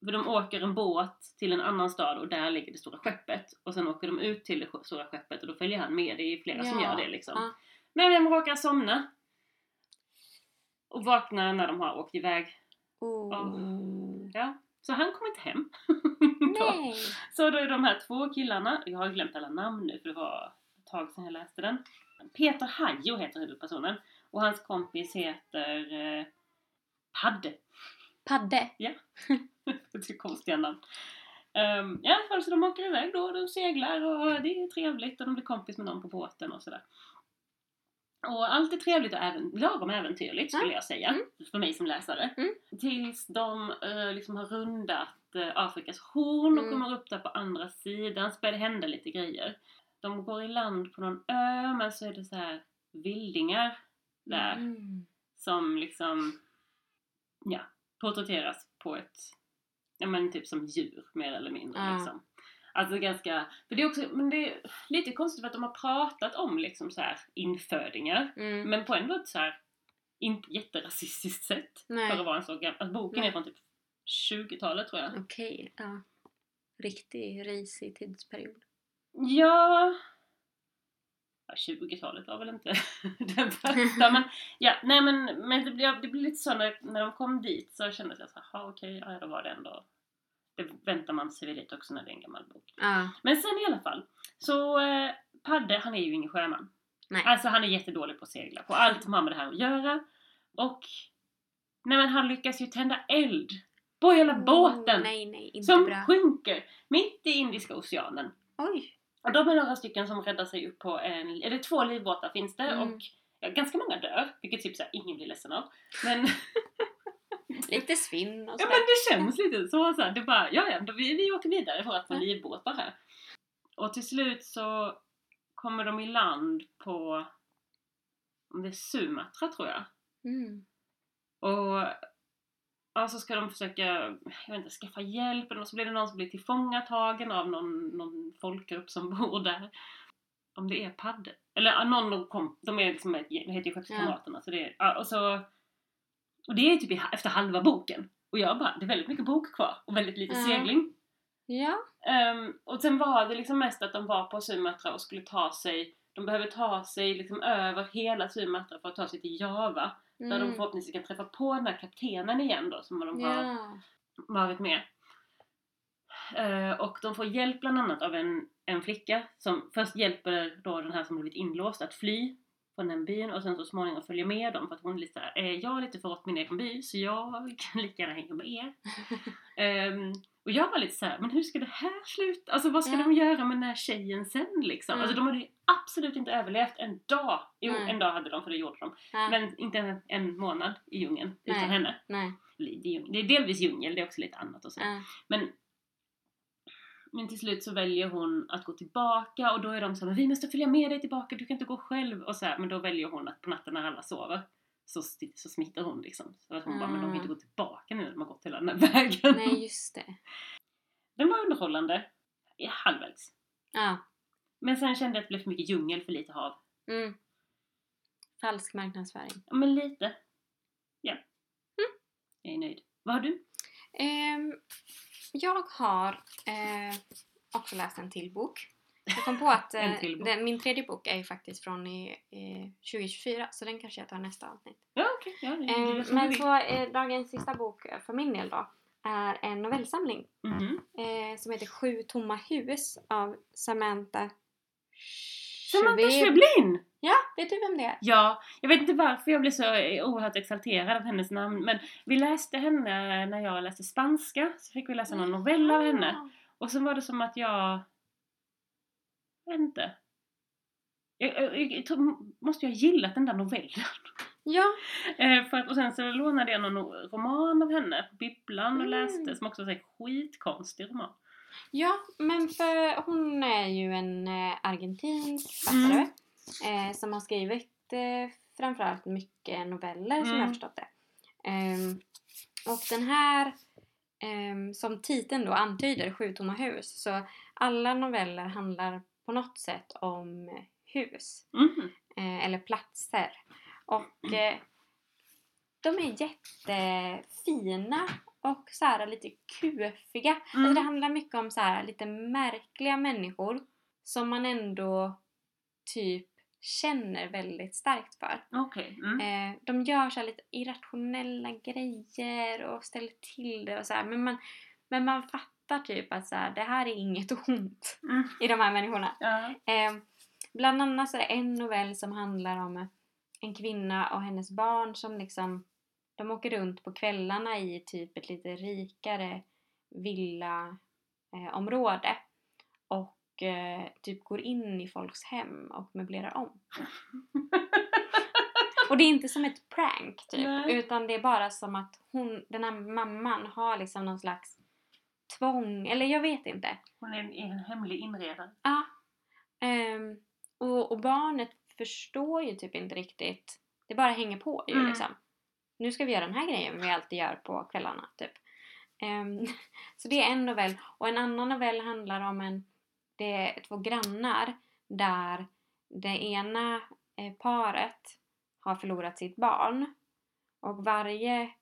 För de åker en båt till en annan stad och där ligger det stora skeppet. Och sen åker de ut till det stora skeppet och då följer han med. Det är flera som Ja, gör det liksom. ja. Men vem råkar somna? Och vaknar när de har åkt iväg. Oh. Ja. Så han kommer inte hem. Nej! Så då är de här två killarna, jag har glömt alla namn nu för det var ett tag sedan jag läste den. Peter Hajo heter huvudpersonen och hans kompis heter eh, Padde. Padde. det är konstiga namn. Um, fall så de åker iväg då, de seglar och det är trevligt och de blir kompis med någon på båten och sådär. Och allt är trevligt och även, lagom äventyrligt skulle jag säga, Mm. för mig som läsare. Mm. Tills de eh, liksom har rundat eh, Afrikas horn och Mm. kommer upp där på andra sidan så börjar det hända lite grejer. De går i land på någon ö men så är det så här vildingar där Mm. som liksom ja, porträtteras på ett ja men typ som djur mer eller mindre liksom. Alltså ganska, för det är också, men det är lite konstigt för att de har pratat om liksom så här infödingar Mm. men på ändå ett så här inte jätterasistiskt sätt Nej. för att vara en så gammal, alltså boken Nej. är från typ 20-talet tror jag. Okej, ja. Riktig risig tidsperiod. Ja... ja 20-talet var väl inte den bästa men ja, nej men, men det, blir, det blir lite så när, när de kom dit så kändes jag så här, "Jaha, okej, ja då var det ändå det väntar man sig väl lite också när det är en gammal bok. Ja. Men sen i alla fall, så eh, Padde han är ju ingen sjöman. Nej. Alltså han är jättedålig på att segla, på allt som har med det här att göra. Och nej men han lyckas ju tända eld på hela båten! Oh, nej, nej, inte som bra. sjunker mitt i Indiska oceanen. Oj! Och de är några stycken som räddar sig upp på en, eller två livbåtar finns det Mm. och ja, ganska många dör, vilket typ såhär ingen blir ledsen av. Men, Lite svinn och ja, sådär. men det känns lite så, så här, det bara, ja ja, då vi, vi åker vidare för att få Ja. livbåtar här. Och till slut så kommer de i land på, om det är Sumatra tror jag. Mm. Och ja, så ska de försöka, jag vet inte, skaffa hjälp eller så blir det någon som blir tillfångatagen av någon, någon folkgrupp som bor där. Om det är Padde. Eller ja, någon de kom, de är liksom ett gäng, de heter ju Skeppskamraterna. Så det är, ja, och så, och det är typ efter halva boken. Och jag bara, det är väldigt mycket bok kvar och väldigt lite Ja. segling. Ja. Ehm, och sen var det liksom mest att de var på Sumatra och skulle ta sig, de behöver ta sig liksom över hela Sumatra för att ta sig till Java. Där de Mm. förhoppningsvis kan träffa på den här kaptenen igen då som de har Ja. varit med. Eh, och de får hjälp bland annat av en, en flicka som först hjälper då den här som blivit inlåst att fly från den byn och sen så småningom följer med dem för att hon är lite såhär, eh, jag har lite förrått min egen by så jag kan lika gärna hänga med er. Ehm, och jag var lite såhär, men hur ska det här sluta? Alltså vad ska Ja. de göra med den här tjejen sen liksom? Mm. Alltså de hade ju absolut inte överlevt en dag. Jo, Mm. en dag hade de för det gjorde de. Ja. Men inte en, en månad i djungeln utan henne. Nej. Det är djungel- det är delvis djungel, det är också lite annat och så. Men, men till slut så väljer hon att gå tillbaka och då är de så här, vi måste följa med dig tillbaka, du kan inte gå själv och så här, men då väljer hon att på natten när alla sover så, så smittar hon liksom. Så att hon bara, men de kan inte gå tillbaka nu när de har gått hela den här vägen. Nej, just det. Den var underhållande, ja, halvvägs. Ja. Men sen kände jag att det blev för mycket djungel för lite hav. Mm. Falsk marknadsföring. Ja, men lite. Ja. Jag är nöjd. Vad har du? Ehm, jag har eh, också läst en till bok. Jag kom på att eh, den, min tredje bok är ju faktiskt från i, eh, 2024 så den kanske jag tar nästa avsnitt. Ja, okej. Ja, det, du men så eh, dagens sista bok eh, för min del då är en novellsamling Mhm. eh, som heter Sju tomma hus av Samantha Samantha Schweblin. Ja, vet du vem det är? Ja, jag vet inte varför jag blev så oerhört exalterad av hennes namn men vi läste henne när jag läste spanska så fick vi läsa någon novell av henne och sen var det som att jag... Jag vet inte. Jag, jag, jag tror, måste jag ha gillat den där novellen? Ja, Eh, för att, och sen så lånade jag någon roman av henne på bibblan och Mm. läste som också var en skitkonstig roman. Ja, men för hon är ju en eh, argentinsk författare Mm. eh, som har skrivit eh, framförallt mycket noveller som Mm. jag har förstått det. Ehm, och den här, ehm, som titeln då antyder, Sju tomma hus, så alla noveller handlar på något sätt om hus. Mhm. eh, eller platser. Och eh, de är jättefina och så här lite kufiga. Alltså det Mm. handlar mycket om så här lite märkliga människor som man ändå typ känner väldigt starkt för. Okej. Mm. Eh, de gör så här lite irrationella grejer och ställer till det och så här, men man, men man fattar typ att så här, det här är inget ont Mm. i de här människorna. Ja. Eh, bland annat så är det en novell som handlar om en kvinna och hennes barn som liksom de åker runt på kvällarna i typ ett lite rikare villaområde eh, område och eh, typ går in i folks hem och möblerar om. Och det är inte som ett prank typ Nej. utan det är bara som att hon, den här mamman har liksom någon slags tvång, eller jag vet inte. Hon är en, en hemlig inredare. Ja. Ehm, och, och barnet förstår ju typ inte riktigt. Det bara hänger på ju Mm. liksom. Nu ska vi göra den här grejen vi alltid gör på kvällarna typ. Ehm, så det är en novell. Och en annan novell handlar om en, det är två grannar där det ena eh, paret har förlorat sitt barn. Och varje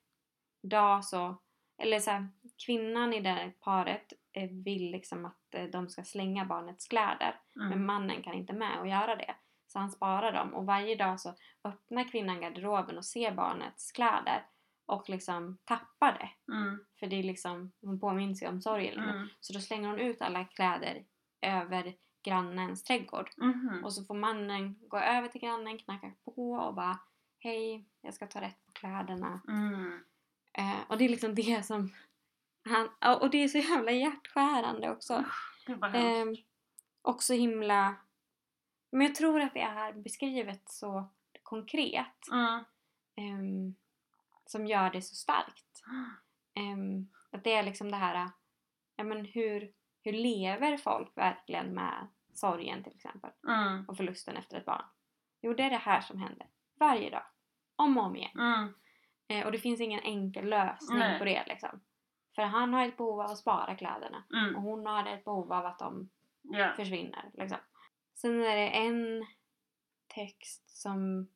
dag så, eller så här, kvinnan i det paret eh, vill liksom att eh, de ska slänga barnets kläder. Men Mm. mannen kan inte med och göra det. Så han sparar dem och varje dag så öppnar kvinnan garderoben och ser barnets kläder och liksom tappar det. Mm. För det är liksom, hon påminner sig om sorgen. liksom. Mm. Så då slänger hon ut alla kläder över grannens trädgård. Mhm. Och så får mannen gå över till grannen, knacka på och bara Hej, jag ska ta rätt på kläderna. Mm. Eh, och det är liksom det som han, och det är så jävla hjärtskärande också. Vad hemskt. Eh, också himla... Men jag tror att det är beskrivet så konkret Mm. ehm, som gör det så starkt. Ehm, att det är liksom det här, ja men hur, hur lever folk verkligen med sorgen till exempel Mm. och förlusten efter ett barn? Jo, det är det här som händer varje dag, om och om igen. Mm. Eh, och det finns ingen enkel lösning Nej. på det liksom. För han har ett behov av att spara kläderna och Mm. hon har ett behov av att de Ja. försvinner. Liksom. Sen är det en text som,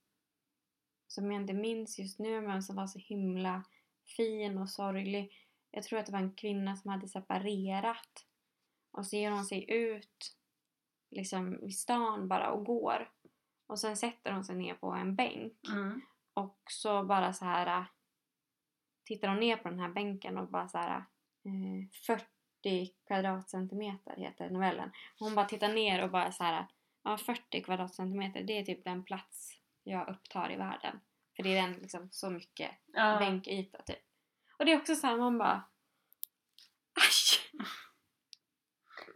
som jag inte minns just nu men som var så himla fin och sorglig. Jag tror att det var en kvinna som hade separerat. Och så ger hon sig ut liksom vid stan bara och går. Och sen sätter hon sig ner på en bänk. Mm. Och så bara så här äh, tittar hon ner på den här bänken och bara så här eh, 40 kvadratcentimeter heter novellen. Hon bara tittar ner och bara så här ja 40 kvadratcentimeter det är typ den plats jag upptar i världen. För det är den liksom så mycket Ja. bänkyta typ. Och det är också så här man bara Aj!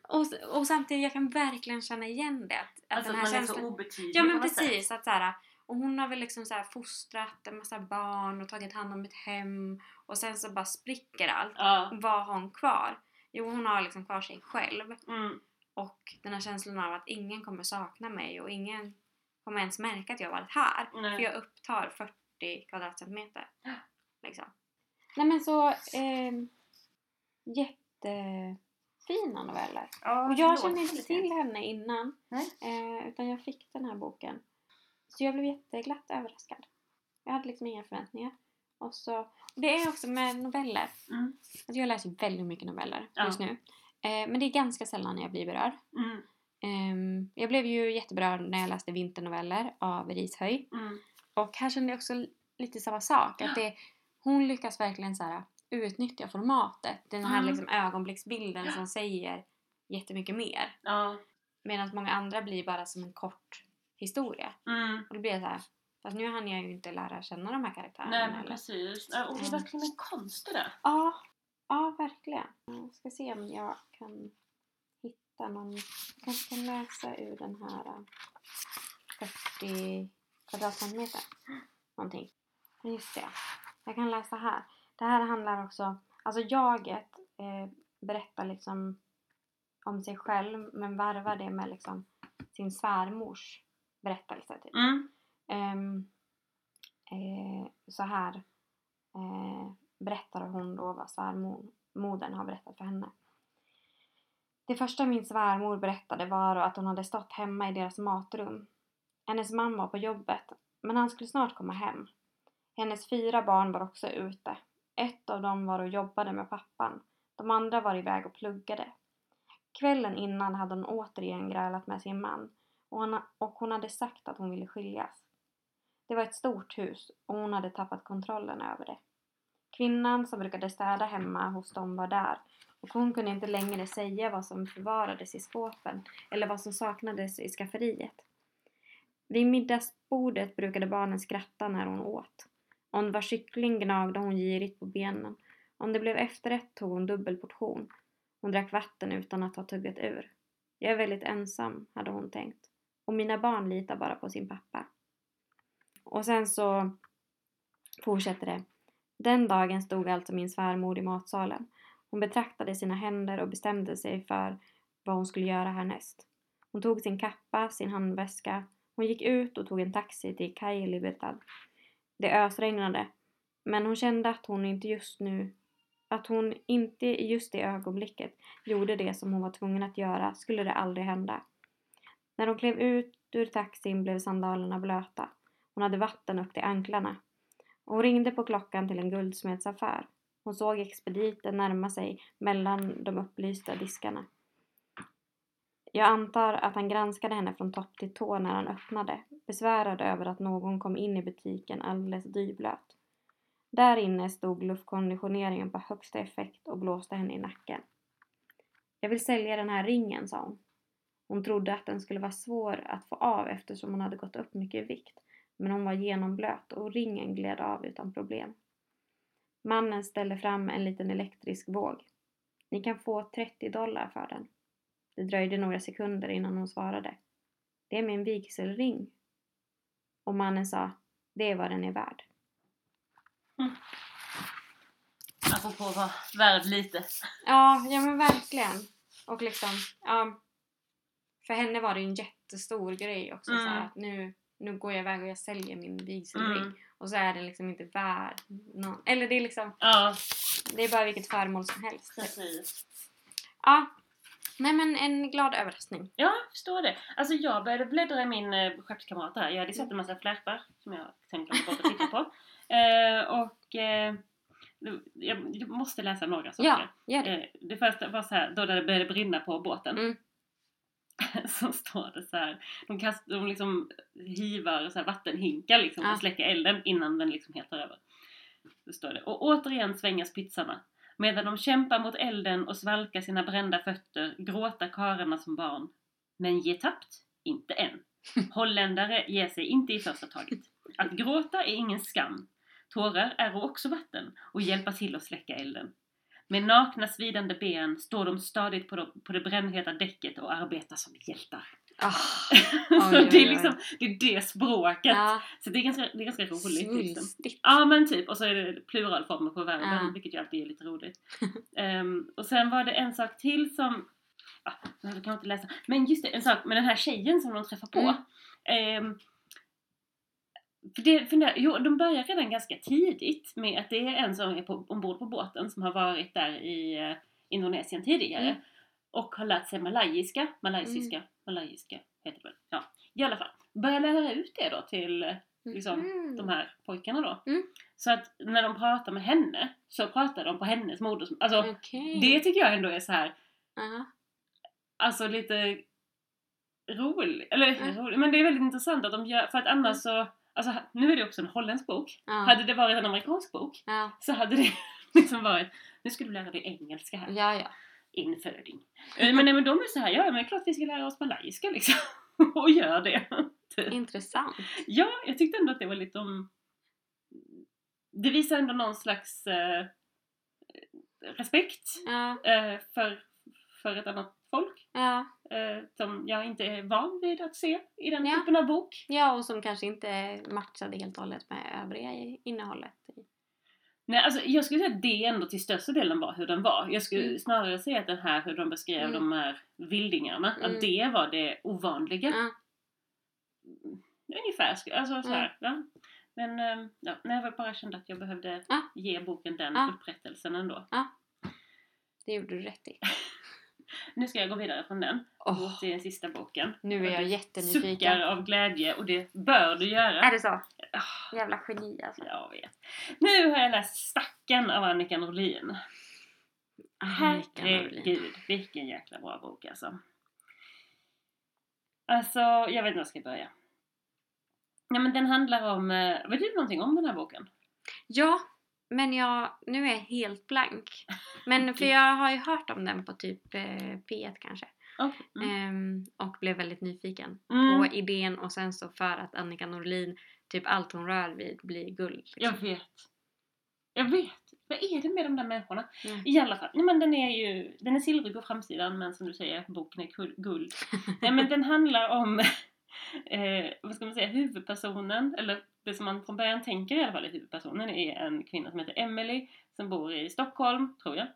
Och, och samtidigt jag kan verkligen känna igen det. Att, att Alltså den att här man är känslan... så obetydlig Ja men sätt. precis, att så här, och hon har väl liksom så här fostrat en massa barn och tagit hand om ett hem och sen så bara spricker allt. Ja. Vad har hon kvar? Jo hon har liksom kvar sig själv Mm. och den här känslan av att ingen kommer sakna mig och ingen kommer ens märka att jag har varit här. Nej. För jag upptar 40 kvadratcentimeter. Liksom. Nej men så eh, jättefina noveller. Ja, Och jag kände inte till henne innan. Eh, utan jag fick den här boken. Så jag blev jätteglatt överraskad. Jag hade liksom inga förväntningar. Och så, och det är också med noveller. Mm. Alltså jag läser väldigt mycket noveller Ja. just nu. Eh, men det är ganska sällan jag blir berörd. Mm. Ehm, jag blev ju jätteberörd när jag läste vinternoveller av Rishöj. Mm. Och här kände jag också lite samma sak. Att det, hon lyckas verkligen så här, utnyttja formatet. Den här Mm. liksom ögonblicksbilden som säger jättemycket mer. Ja. Medan många andra blir bara som en kort historia. Mm. Och då blir det så här, fast nu hann jag ju inte lära känna de här karaktärerna Nej men precis. Och det är verkligen en konst det. Ja, ja verkligen. Jag ska se om jag kan hitta någon. Jag kanske kan läsa ur den här äh, 40 kvadratcentimeter. Någonting. Just det. Jag kan läsa här. Det här handlar också, alltså jaget eh, berättar liksom om sig själv men varvar det med liksom sin svärmors berättelse. Typ. Mm. Ehm, eh, så här eh, berättar hon då vad svärmodern har berättat för henne. Det första min svärmor berättade var att hon hade stått hemma i deras matrum. Hennes man var på jobbet, men han skulle snart komma hem. Hennes fyra barn var också ute. Ett av dem var och jobbade med pappan. De andra var iväg och pluggade. Kvällen innan hade hon återigen grälat med sin man och hon, och hon hade sagt att hon ville skiljas. Det var ett stort hus och hon hade tappat kontrollen över det. Kvinnan som brukade städa hemma hos dem var där och hon kunde inte längre säga vad som förvarades i skåpen eller vad som saknades i skafferiet. Vid middagsbordet brukade barnen skratta när hon åt. Om det var kyckling gnagde hon girigt på benen. Om det blev efterrätt tog hon dubbel portion. Hon drack vatten utan att ha tuggat ur. Jag är väldigt ensam, hade hon tänkt. Och mina barn litar bara på sin pappa. Och sen så fortsätter det. Den dagen stod alltså min svärmor i matsalen. Hon betraktade sina händer och bestämde sig för vad hon skulle göra härnäst. Hon tog sin kappa, sin handväska. Hon gick ut och tog en taxi till Calle Libertad. Det ösregnade, men hon kände att hon inte just nu att hon inte i just det ögonblicket gjorde det som hon var tvungen att göra skulle det aldrig hända. När hon klev ut ur taxin blev sandalerna blöta. Hon hade vatten upp till anklarna. Hon ringde på klockan till en guldsmedsaffär. Hon såg expediten närma sig mellan de upplysta diskarna. Jag antar att han granskade henne från topp till tå när han öppnade, besvärad över att någon kom in i butiken alldeles dyblöt. Där inne stod luftkonditioneringen på högsta effekt och blåste henne i nacken. Jag vill sälja den här ringen, sa hon. Hon trodde att den skulle vara svår att få av eftersom hon hade gått upp mycket i vikt, men hon var genomblöt och ringen gled av utan problem. Mannen ställde fram en liten elektrisk våg. Ni kan få 30 dollar för den. Det dröjde några sekunder innan hon svarade. Det är min vigselring. Och mannen sa, det är vad den är värd. Mm. Apropå vara värd lite. Ja, ja men verkligen. Och liksom, ja. För henne var det ju en jättestor grej också Mm. så att nu, nu går jag iväg och jag säljer min vigselring. Mm. Och så är den liksom inte värd någon, eller det är liksom, Ja, det är bara vilket föremål som helst. precis. Ja. Nej men en glad överraskning. Ja, jag förstår det. Alltså jag började bläddra i min eh, skeppskamrat här. Jag hade sett en massa flärpar som jag tänkte gå bort och titta på. Eh, och eh, jag, jag måste läsa några saker. Ja, gör det. Eh, det första var så här, då det började brinna på båten. Mm. så står det så här, de, kast, de liksom hivar så här vattenhinkar liksom Ja. och släcker elden innan den liksom helt tar över. Så står det. Och återigen svängas pizzarna. Medan de kämpar mot elden och svalkar sina brända fötter gråta karlarna som barn. Men ge tappt? Inte än. Holländare ger sig inte i första taget. Att gråta är ingen skam. Tårar är också vatten och hjälpa till att släcka elden. Med nakna svidande ben står de stadigt på, de, på det brännheta däcket och arbetar som hjältar. Ah, så oj, det är liksom, det är det språket. ja, Så det är ganska, det är ganska roligt. Liksom. Ja men typ, och så är det pluralformer på verben, Ja. vilket ju alltid är lite roligt. Ehm, och sen var det en sak till som, ja, kan jag inte läsa, men just det, en sak med den här tjejen som de träffar på. Mm. Ehm, för det, för det, jo, de börjar redan ganska tidigt med att det är en som är på, ombord på båten som har varit där i eh, Indonesien tidigare Mm. och har lärt sig malayiska, malaysiska, malayiska heter det väl? Ja, i alla fall. Börjar lära ut det då till eh, liksom, Mhm. de här pojkarna då. Mm. Så att när de pratar med henne så pratar de på hennes modersmål. Alltså Okej. det tycker jag ändå är så här, Ja. alltså lite roligt. Eller Mm. roligt, men det är väldigt intressant att de gör, för att annars så, alltså nu är det också en holländsk bok. Ja. Hade det varit en amerikansk bok Ja. så hade det liksom varit, nu ska du lära dig engelska här. ja, ja. Inföding. Eh, Men, nej, men de är så här, ja men det är klart vi ska lära oss malayiska liksom. Och gör det. Typ. Intressant. Ja, jag tyckte ändå att det var lite om... Det visar ändå någon slags eh, respekt Ja, eh, för, för ett annat folk. ja. Eh, som jag inte är van vid att se i den Ja. typen av bok. ja, och som kanske inte matchade helt och hållet med övriga innehållet. Nej, alltså, jag skulle säga att det ändå till största delen var hur den var. Jag skulle Mm. snarare säga att den här, hur de beskrev Mm. de här vildingarna, Mm. att det var det ovanliga. Ja. Ungefär, sku- alltså så här, ja. Men eh, ja, nej, jag bara kände att jag behövde ge boken den Ja. upprättelsen ändå. Det gjorde du rätt i. Nu ska jag gå vidare från den och till den sista boken. nu är jag jättenyfiken. Suckar av glädje och det bör du göra. Är det så? Ah, Jävla geni alltså. Jag vet. Nu har jag läst Stacken av Annika Norlin. Annika Norlin. Herregud, vilken jäkla bra bok alltså. Alltså, jag vet inte var jag ska börja. Ja men den handlar om, eh, vet du någonting om den här boken? Ja, men jag, nu är jag helt blank. Men för jag har ju hört om den på typ eh, P1 kanske. Okej. Mm. Ehm, och blev väldigt nyfiken Mm. på idén och sen så för att Annika Norlin, typ allt hon rör vid blir guld. Liksom. Jag vet. Jag vet. Vad är det med de där människorna? Mm. I alla fall, nej, men den är ju den är silvrig på framsidan men som du säger, boken är guld. nej men den handlar om, eh, vad ska man säga, huvudpersonen, eller det som man från början tänker i alla fall är huvudpersonen är en kvinna som heter Emily som bor i Stockholm, tror jag.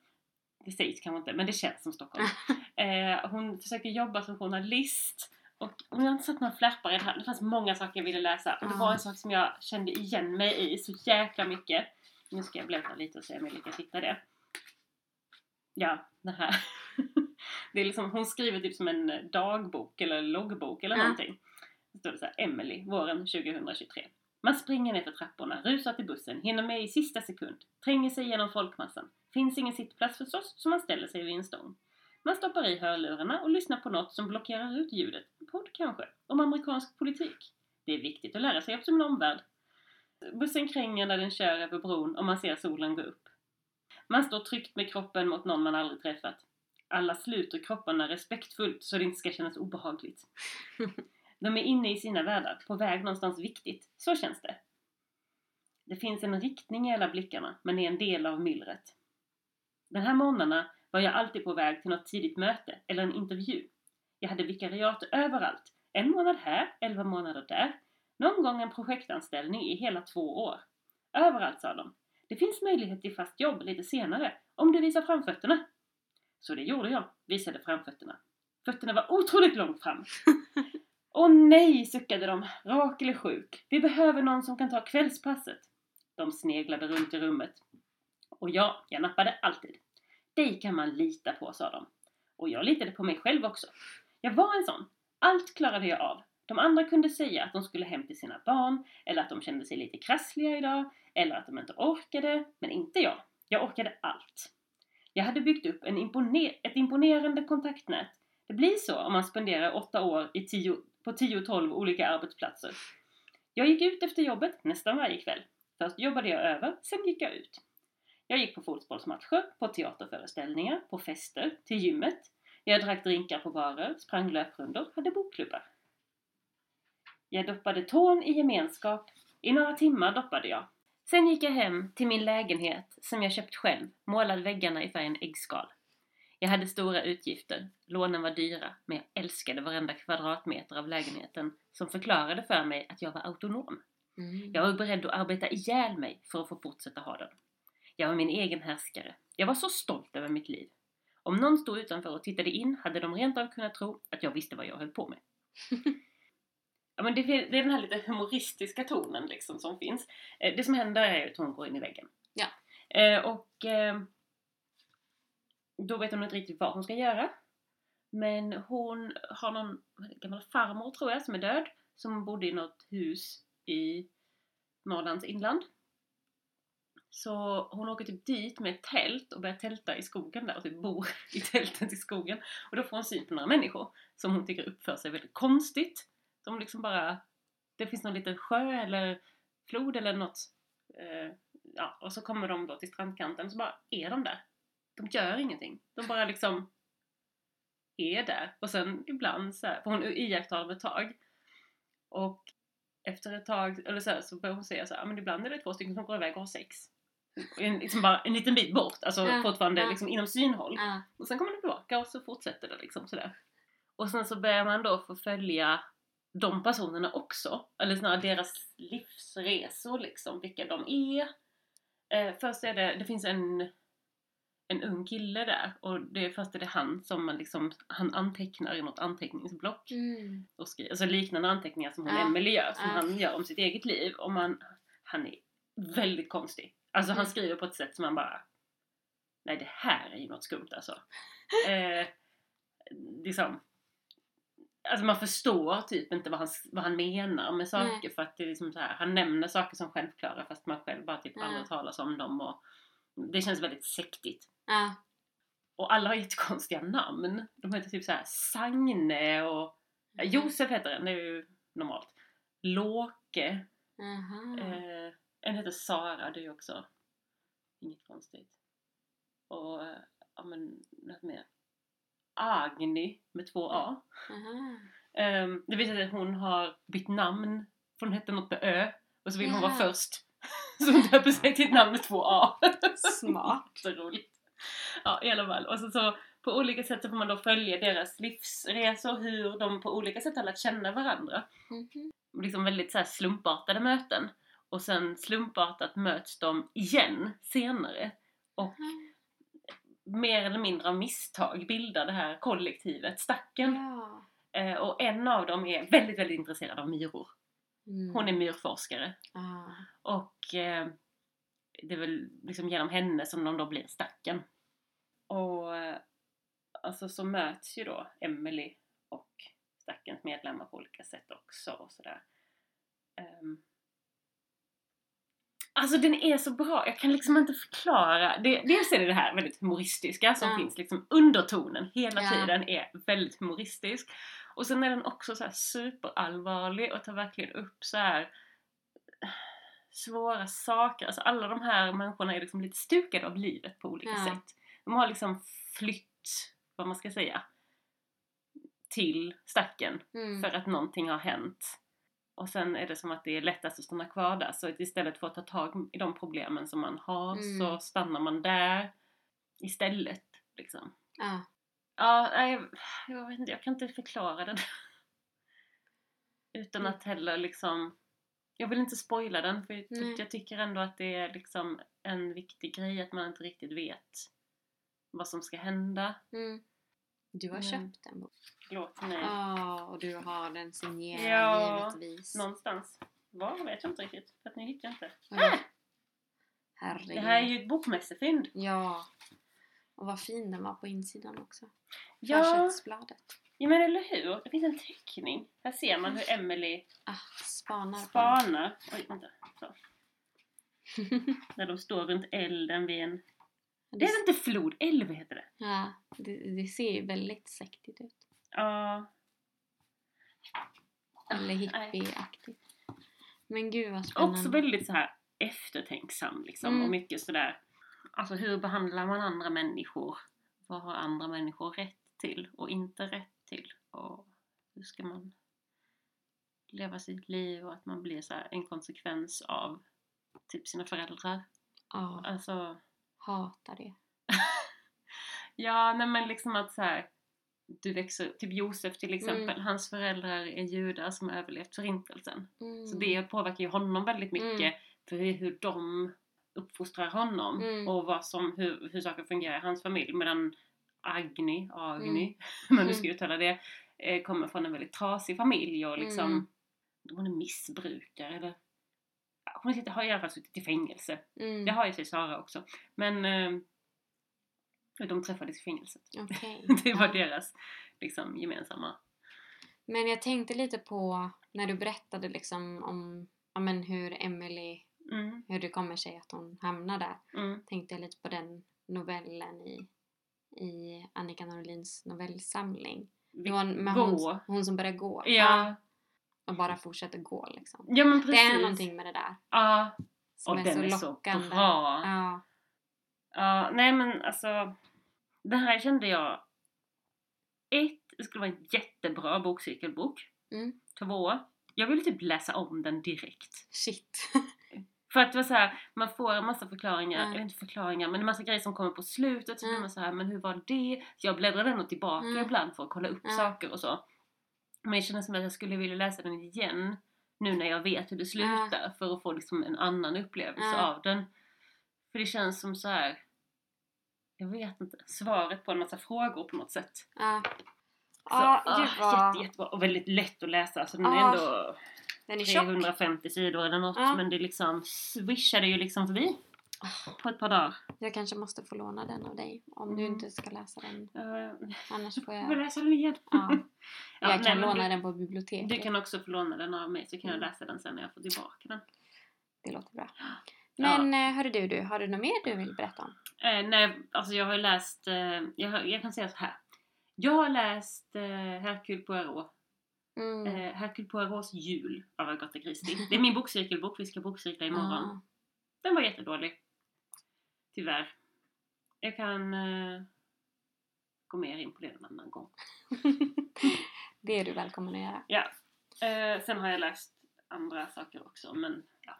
Det sägs kanske inte, men det känns som Stockholm. eh, hon försöker jobba som journalist och hon har inte satt några flappar i det här. Det fanns många saker jag ville läsa och det var en sak som jag kände igen mig i så jäkla mycket. Nu ska jag bläddra lite och se om jag lyckas hitta det. Ja, det här. Det är liksom, hon skriver typ som en dagbok eller loggbok eller Ja. någonting. Det står det så här, Emily, våren 2023. Man springer ner för trapporna, rusar till bussen, hinner med i sista sekund, tränger sig genom folkmassan. Finns ingen sittplats förstås, så man ställer sig vid en stång. Man stoppar i hörlurarna och lyssnar på något som blockerar ut ljudet. En podd kanske? Om amerikansk politik. Det är viktigt att lära sig om sin omvärld. Bussen kränger när den kör över bron och man ser solen gå upp. Man står tryckt med kroppen mot någon man aldrig träffat. Alla sluter kropparna respektfullt så det inte ska kännas obehagligt. De är inne i sina världar, på väg någonstans viktigt. Så känns det. Det finns en riktning i alla blickarna, men är en del av myllret. Den här morgnarna var jag alltid på väg till något tidigt möte eller en intervju. Jag hade vikariat överallt. En månad här, elva månader där. Någon gång en projektanställning i hela två år. Överallt sa de. Det finns möjlighet till fast jobb lite senare, om du visar framfötterna. Så det gjorde jag, visade framfötterna. Fötterna var otroligt långt fram. Åh nej, suckade de. Rakel är sjuk. Vi behöver någon som kan ta kvällspasset. De sneglade runt i rummet. Och ja, jag nappade alltid. Dig kan man lita på, sa de. Och jag litade på mig själv också. Jag var en sån. Allt klarade jag av. De andra kunde säga att de skulle hem till sina barn, eller att de kände sig lite krassliga idag, eller att de inte orkade, men inte jag. Jag orkade allt. Jag hade byggt upp en imponer- ett imponerande kontaktnät. Det blir så om man spenderar åtta år i tio, på 10-12 olika arbetsplatser. Jag gick ut efter jobbet nästan varje kväll. Först jobbade jag över, sen gick jag ut. Jag gick på fotbollsmatcher, på teaterföreställningar, på fester, till gymmet. Jag drack drinkar på barer, sprang löprundor, hade bokklubbar. Jag doppade tån i gemenskap. I några timmar doppade jag. Sen gick jag hem till min lägenhet som jag köpt själv, målade väggarna i färgen äggskal. Jag hade stora utgifter, lånen var dyra, men jag älskade varenda kvadratmeter av lägenheten som förklarade för mig att jag var autonom. Mm. Jag var beredd att arbeta ihjäl mig för att få fortsätta ha den. Jag var min egen härskare. Jag var så stolt över mitt liv. Om någon stod utanför och tittade in hade de rent av kunnat tro att jag visste vad jag höll på med. ja, men det, det är den här lite humoristiska tonen liksom som finns. Eh, Det som händer är att hon går in i väggen. Ja. Eh, och eh, då vet hon inte riktigt vad hon ska göra. Men hon har någon gammal farmor tror jag som är död. Som bodde i något hus i Norrlands inland. Så hon åker typ dit med ett tält och börjar tälta i skogen där och typ bor i tältet i skogen. Och då får hon syn på några människor som hon tycker uppför sig väldigt konstigt. De liksom bara... Det finns någon liten sjö eller flod eller något. Eh, ja, och så kommer de då till strandkanten och så bara är de där. De gör ingenting. De bara liksom är där. Och sen ibland så här, för hon iakttar dem ett tag. Och efter ett tag, eller så, här, så börjar hon säga så här, men ibland är det två stycken som går iväg och har sex. En, liksom bara en liten bit bort, alltså Ja, fortfarande ja. liksom inom synhåll. Ja. Och sen kommer de tillbaka och så fortsätter det liksom sådär. Och sen så börjar man då få följa de personerna också. Eller snarare deras livsresor liksom, vilka de är. Eh, först är det, det finns en, en ung kille där och det är först är det han som man liksom, han antecknar i något anteckningsblock. Mm. Och skriver, alltså liknande anteckningar som hon Ja, Emelie gör, som ja. han gör om sitt eget liv. Och man, han är väldigt konstig. Alltså han Mm. skriver på ett sätt som man bara Nej det här är ju något skumt alltså. eh, liksom, alltså man förstår typ inte vad han, vad han menar med saker Nej. för att det är liksom så här, han nämner saker som självklara fast man själv bara typ Ja. aldrig talas om dem och det känns väldigt sektigt. Ja. Och alla har jättekonstiga namn. De heter typ så här Sagne och Mm. Josef heter den, det är ju normalt. Låke. Eh, en heter Sara, det är ju också inget konstigt. Och eh, ja men något mer. Agni med två A. Ehm, det visar sig att hon har bytt namn. För hon hette något med Ö. Och så vill hon vara först. Så hon döper sig till ett namn med två A. Smart. Jätteroligt. Ja i alla fall. Och så, så på olika sätt så får man då följa deras livsresor. Hur de på olika sätt har lärt känna varandra. Mhm. Liksom väldigt så slumpartade möten. Och sen slumpartat möts de igen senare. Och Aha. Mer eller mindre av misstag bildar det här kollektivet, stacken. Ja. Eh, och en av dem är väldigt, väldigt intresserad av myror. Mm. Hon är myrforskare. Ah. Och eh, det är väl liksom genom henne som de då blir stacken. Och eh, alltså så möts ju då Emily och stackens medlemmar på olika sätt också och sådär. Ehm. Alltså den är så bra, jag kan liksom inte förklara. Det, dels är det det här väldigt humoristiska som Ja. finns liksom undertonen hela Ja. tiden är väldigt humoristisk. Och sen är den också så superallvarlig och tar verkligen upp så här svåra saker. Alltså alla de här människorna är liksom lite stukade av livet på olika Ja. sätt. De har liksom flytt, vad man ska säga, till stacken Mm. för att någonting har hänt. Och sen är det som att det är lättast att stanna kvar där. Så istället för att ta tag i de problemen som man har Mm. så stannar man där istället. Liksom. Ja. Ja, nej, jag vet inte, jag kan inte förklara den. Utan att heller liksom... Jag vill inte spoila den för jag, Nej. jag tycker ändå att det är liksom en viktig grej att man inte riktigt vet vad som ska hända. Mm. Du har Mm. köpt en bok. Förlåt mig. Ja, och du har den signerad Ja, givetvis. Någonstans. Var vet jag inte riktigt. För att nu hittar inte. Ja. Herregud. Det här är ju ett bokmässefynd. Ja. Och vad fin den var på insidan också. Ja, Försättsbladet. ja, men eller hur? Det finns en teckning. Här ser man hur Emily Ah, spanar spanar. Oj, vänta. Så. När de står runt elden vid en... Det det, är inte flod, älv heter det. ja, det, det ser ju väldigt sektigt ut. Ja. Eller hippieaktigt. Men gud vad spännande. Också väldigt så här eftertänksam liksom. Mm. Och mycket sådär. Alltså hur behandlar man andra människor? Vad har andra människor rätt till och inte rätt till? Och hur ska man leva sitt liv och att man blir så en konsekvens av typ sina föräldrar. Ja, Alltså, hatar det. ja nej men liksom att så här du växer, typ Josef till exempel, Mm. hans föräldrar är judar som har överlevt förintelsen. Mm. Så det påverkar ju honom väldigt mycket Mm. för hur, de uppfostrar honom Mm. och vad som, hur, hur saker fungerar i hans familj. Medan Agni, Agni, Mm. man nu ska uttala det, eh, kommer från en väldigt trasig familj och liksom Mm. hon är missbrukare eller hon sitter, har i alla fall suttit i fängelse. Mm. Det har ju sig Sara också. Men eh, de träffades i fängelset. Okej. Det var Ja. deras liksom, gemensamma. Men jag tänkte lite på när du berättade liksom om ja, men hur Emily, Mm, hur det kommer sig att hon hamnar där. mm, Tänkte jag lite på den novellen i, i Annika Norlins novellsamling. Hon, Gå. hon som börjar gå. Ja, Och bara fortsätter gå liksom. ja men precis. Det är någonting med det där Ja, som och är, den så är så lockande. bra. Ja. Ja, nej men alltså. Det här kände jag. Ett, det skulle vara en jättebra bokcykelbok. Mm. Två, jag ville typ läsa om den direkt. Shit. För att det var så här, man får en massa förklaringar, Mm. eller inte förklaringar, men en massa grejer som kommer på slutet. Så blir Mm. man så här, men hur var det? Så jag bläddrade ändå tillbaka Mm. ibland för att kolla upp Mm. saker och så. Men jag känner som att jag skulle vilja läsa den igen. Nu när jag vet hur det slutar. För att få liksom en annan upplevelse av den. För det känns som så här. Jag vet inte. Svaret på en massa frågor på något sätt. Ja. Så, ah, gud vad... jätte, jättebra. Och väldigt lätt att läsa. Så den är Ah. ändå Den är tjock. 350 sidor eller något Ja. men det liksom swishade ju liksom förbi Ah, på ett par dagar. Jag kanske måste få låna den av dig om du Mm. inte ska läsa den. Uh, Annars får jag får jag... läsa den igen. Ja, Ja, jag nej, kan men låna du, den på biblioteket. Du kan också få låna den av mig så kan jag Mm. läsa den sen när jag får tillbaka den. Det låter bra. Men ja. hörru du, du, har du något mer du vill berätta om? Eh, nej, alltså jag har läst, eh, jag, har, jag kan säga så här. Jag har läst eh, Hercule Poirot, Mm. eh, Hercule Poirots jul av Agatha Christie. Det är min bokcirkelbok, vi ska bokcirkla imorgon. Ja. Den var jättedålig. Tyvärr. Jag kan eh, gå mer in på det en annan gång. det är du välkommen att göra. Ja. Eh, sen har jag läst andra saker också men ja.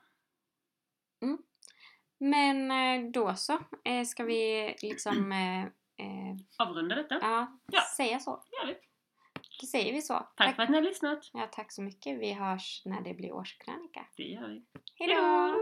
Men eh, då så. Eh, Ska vi liksom eh, eh, Avrunda detta. ja, Ja. säga så? Gör vi. Då säger vi så. Tack för att ni har lyssnat. Ja, tack så mycket. Vi hörs när det blir årskrönika. Det gör vi. Hejdå!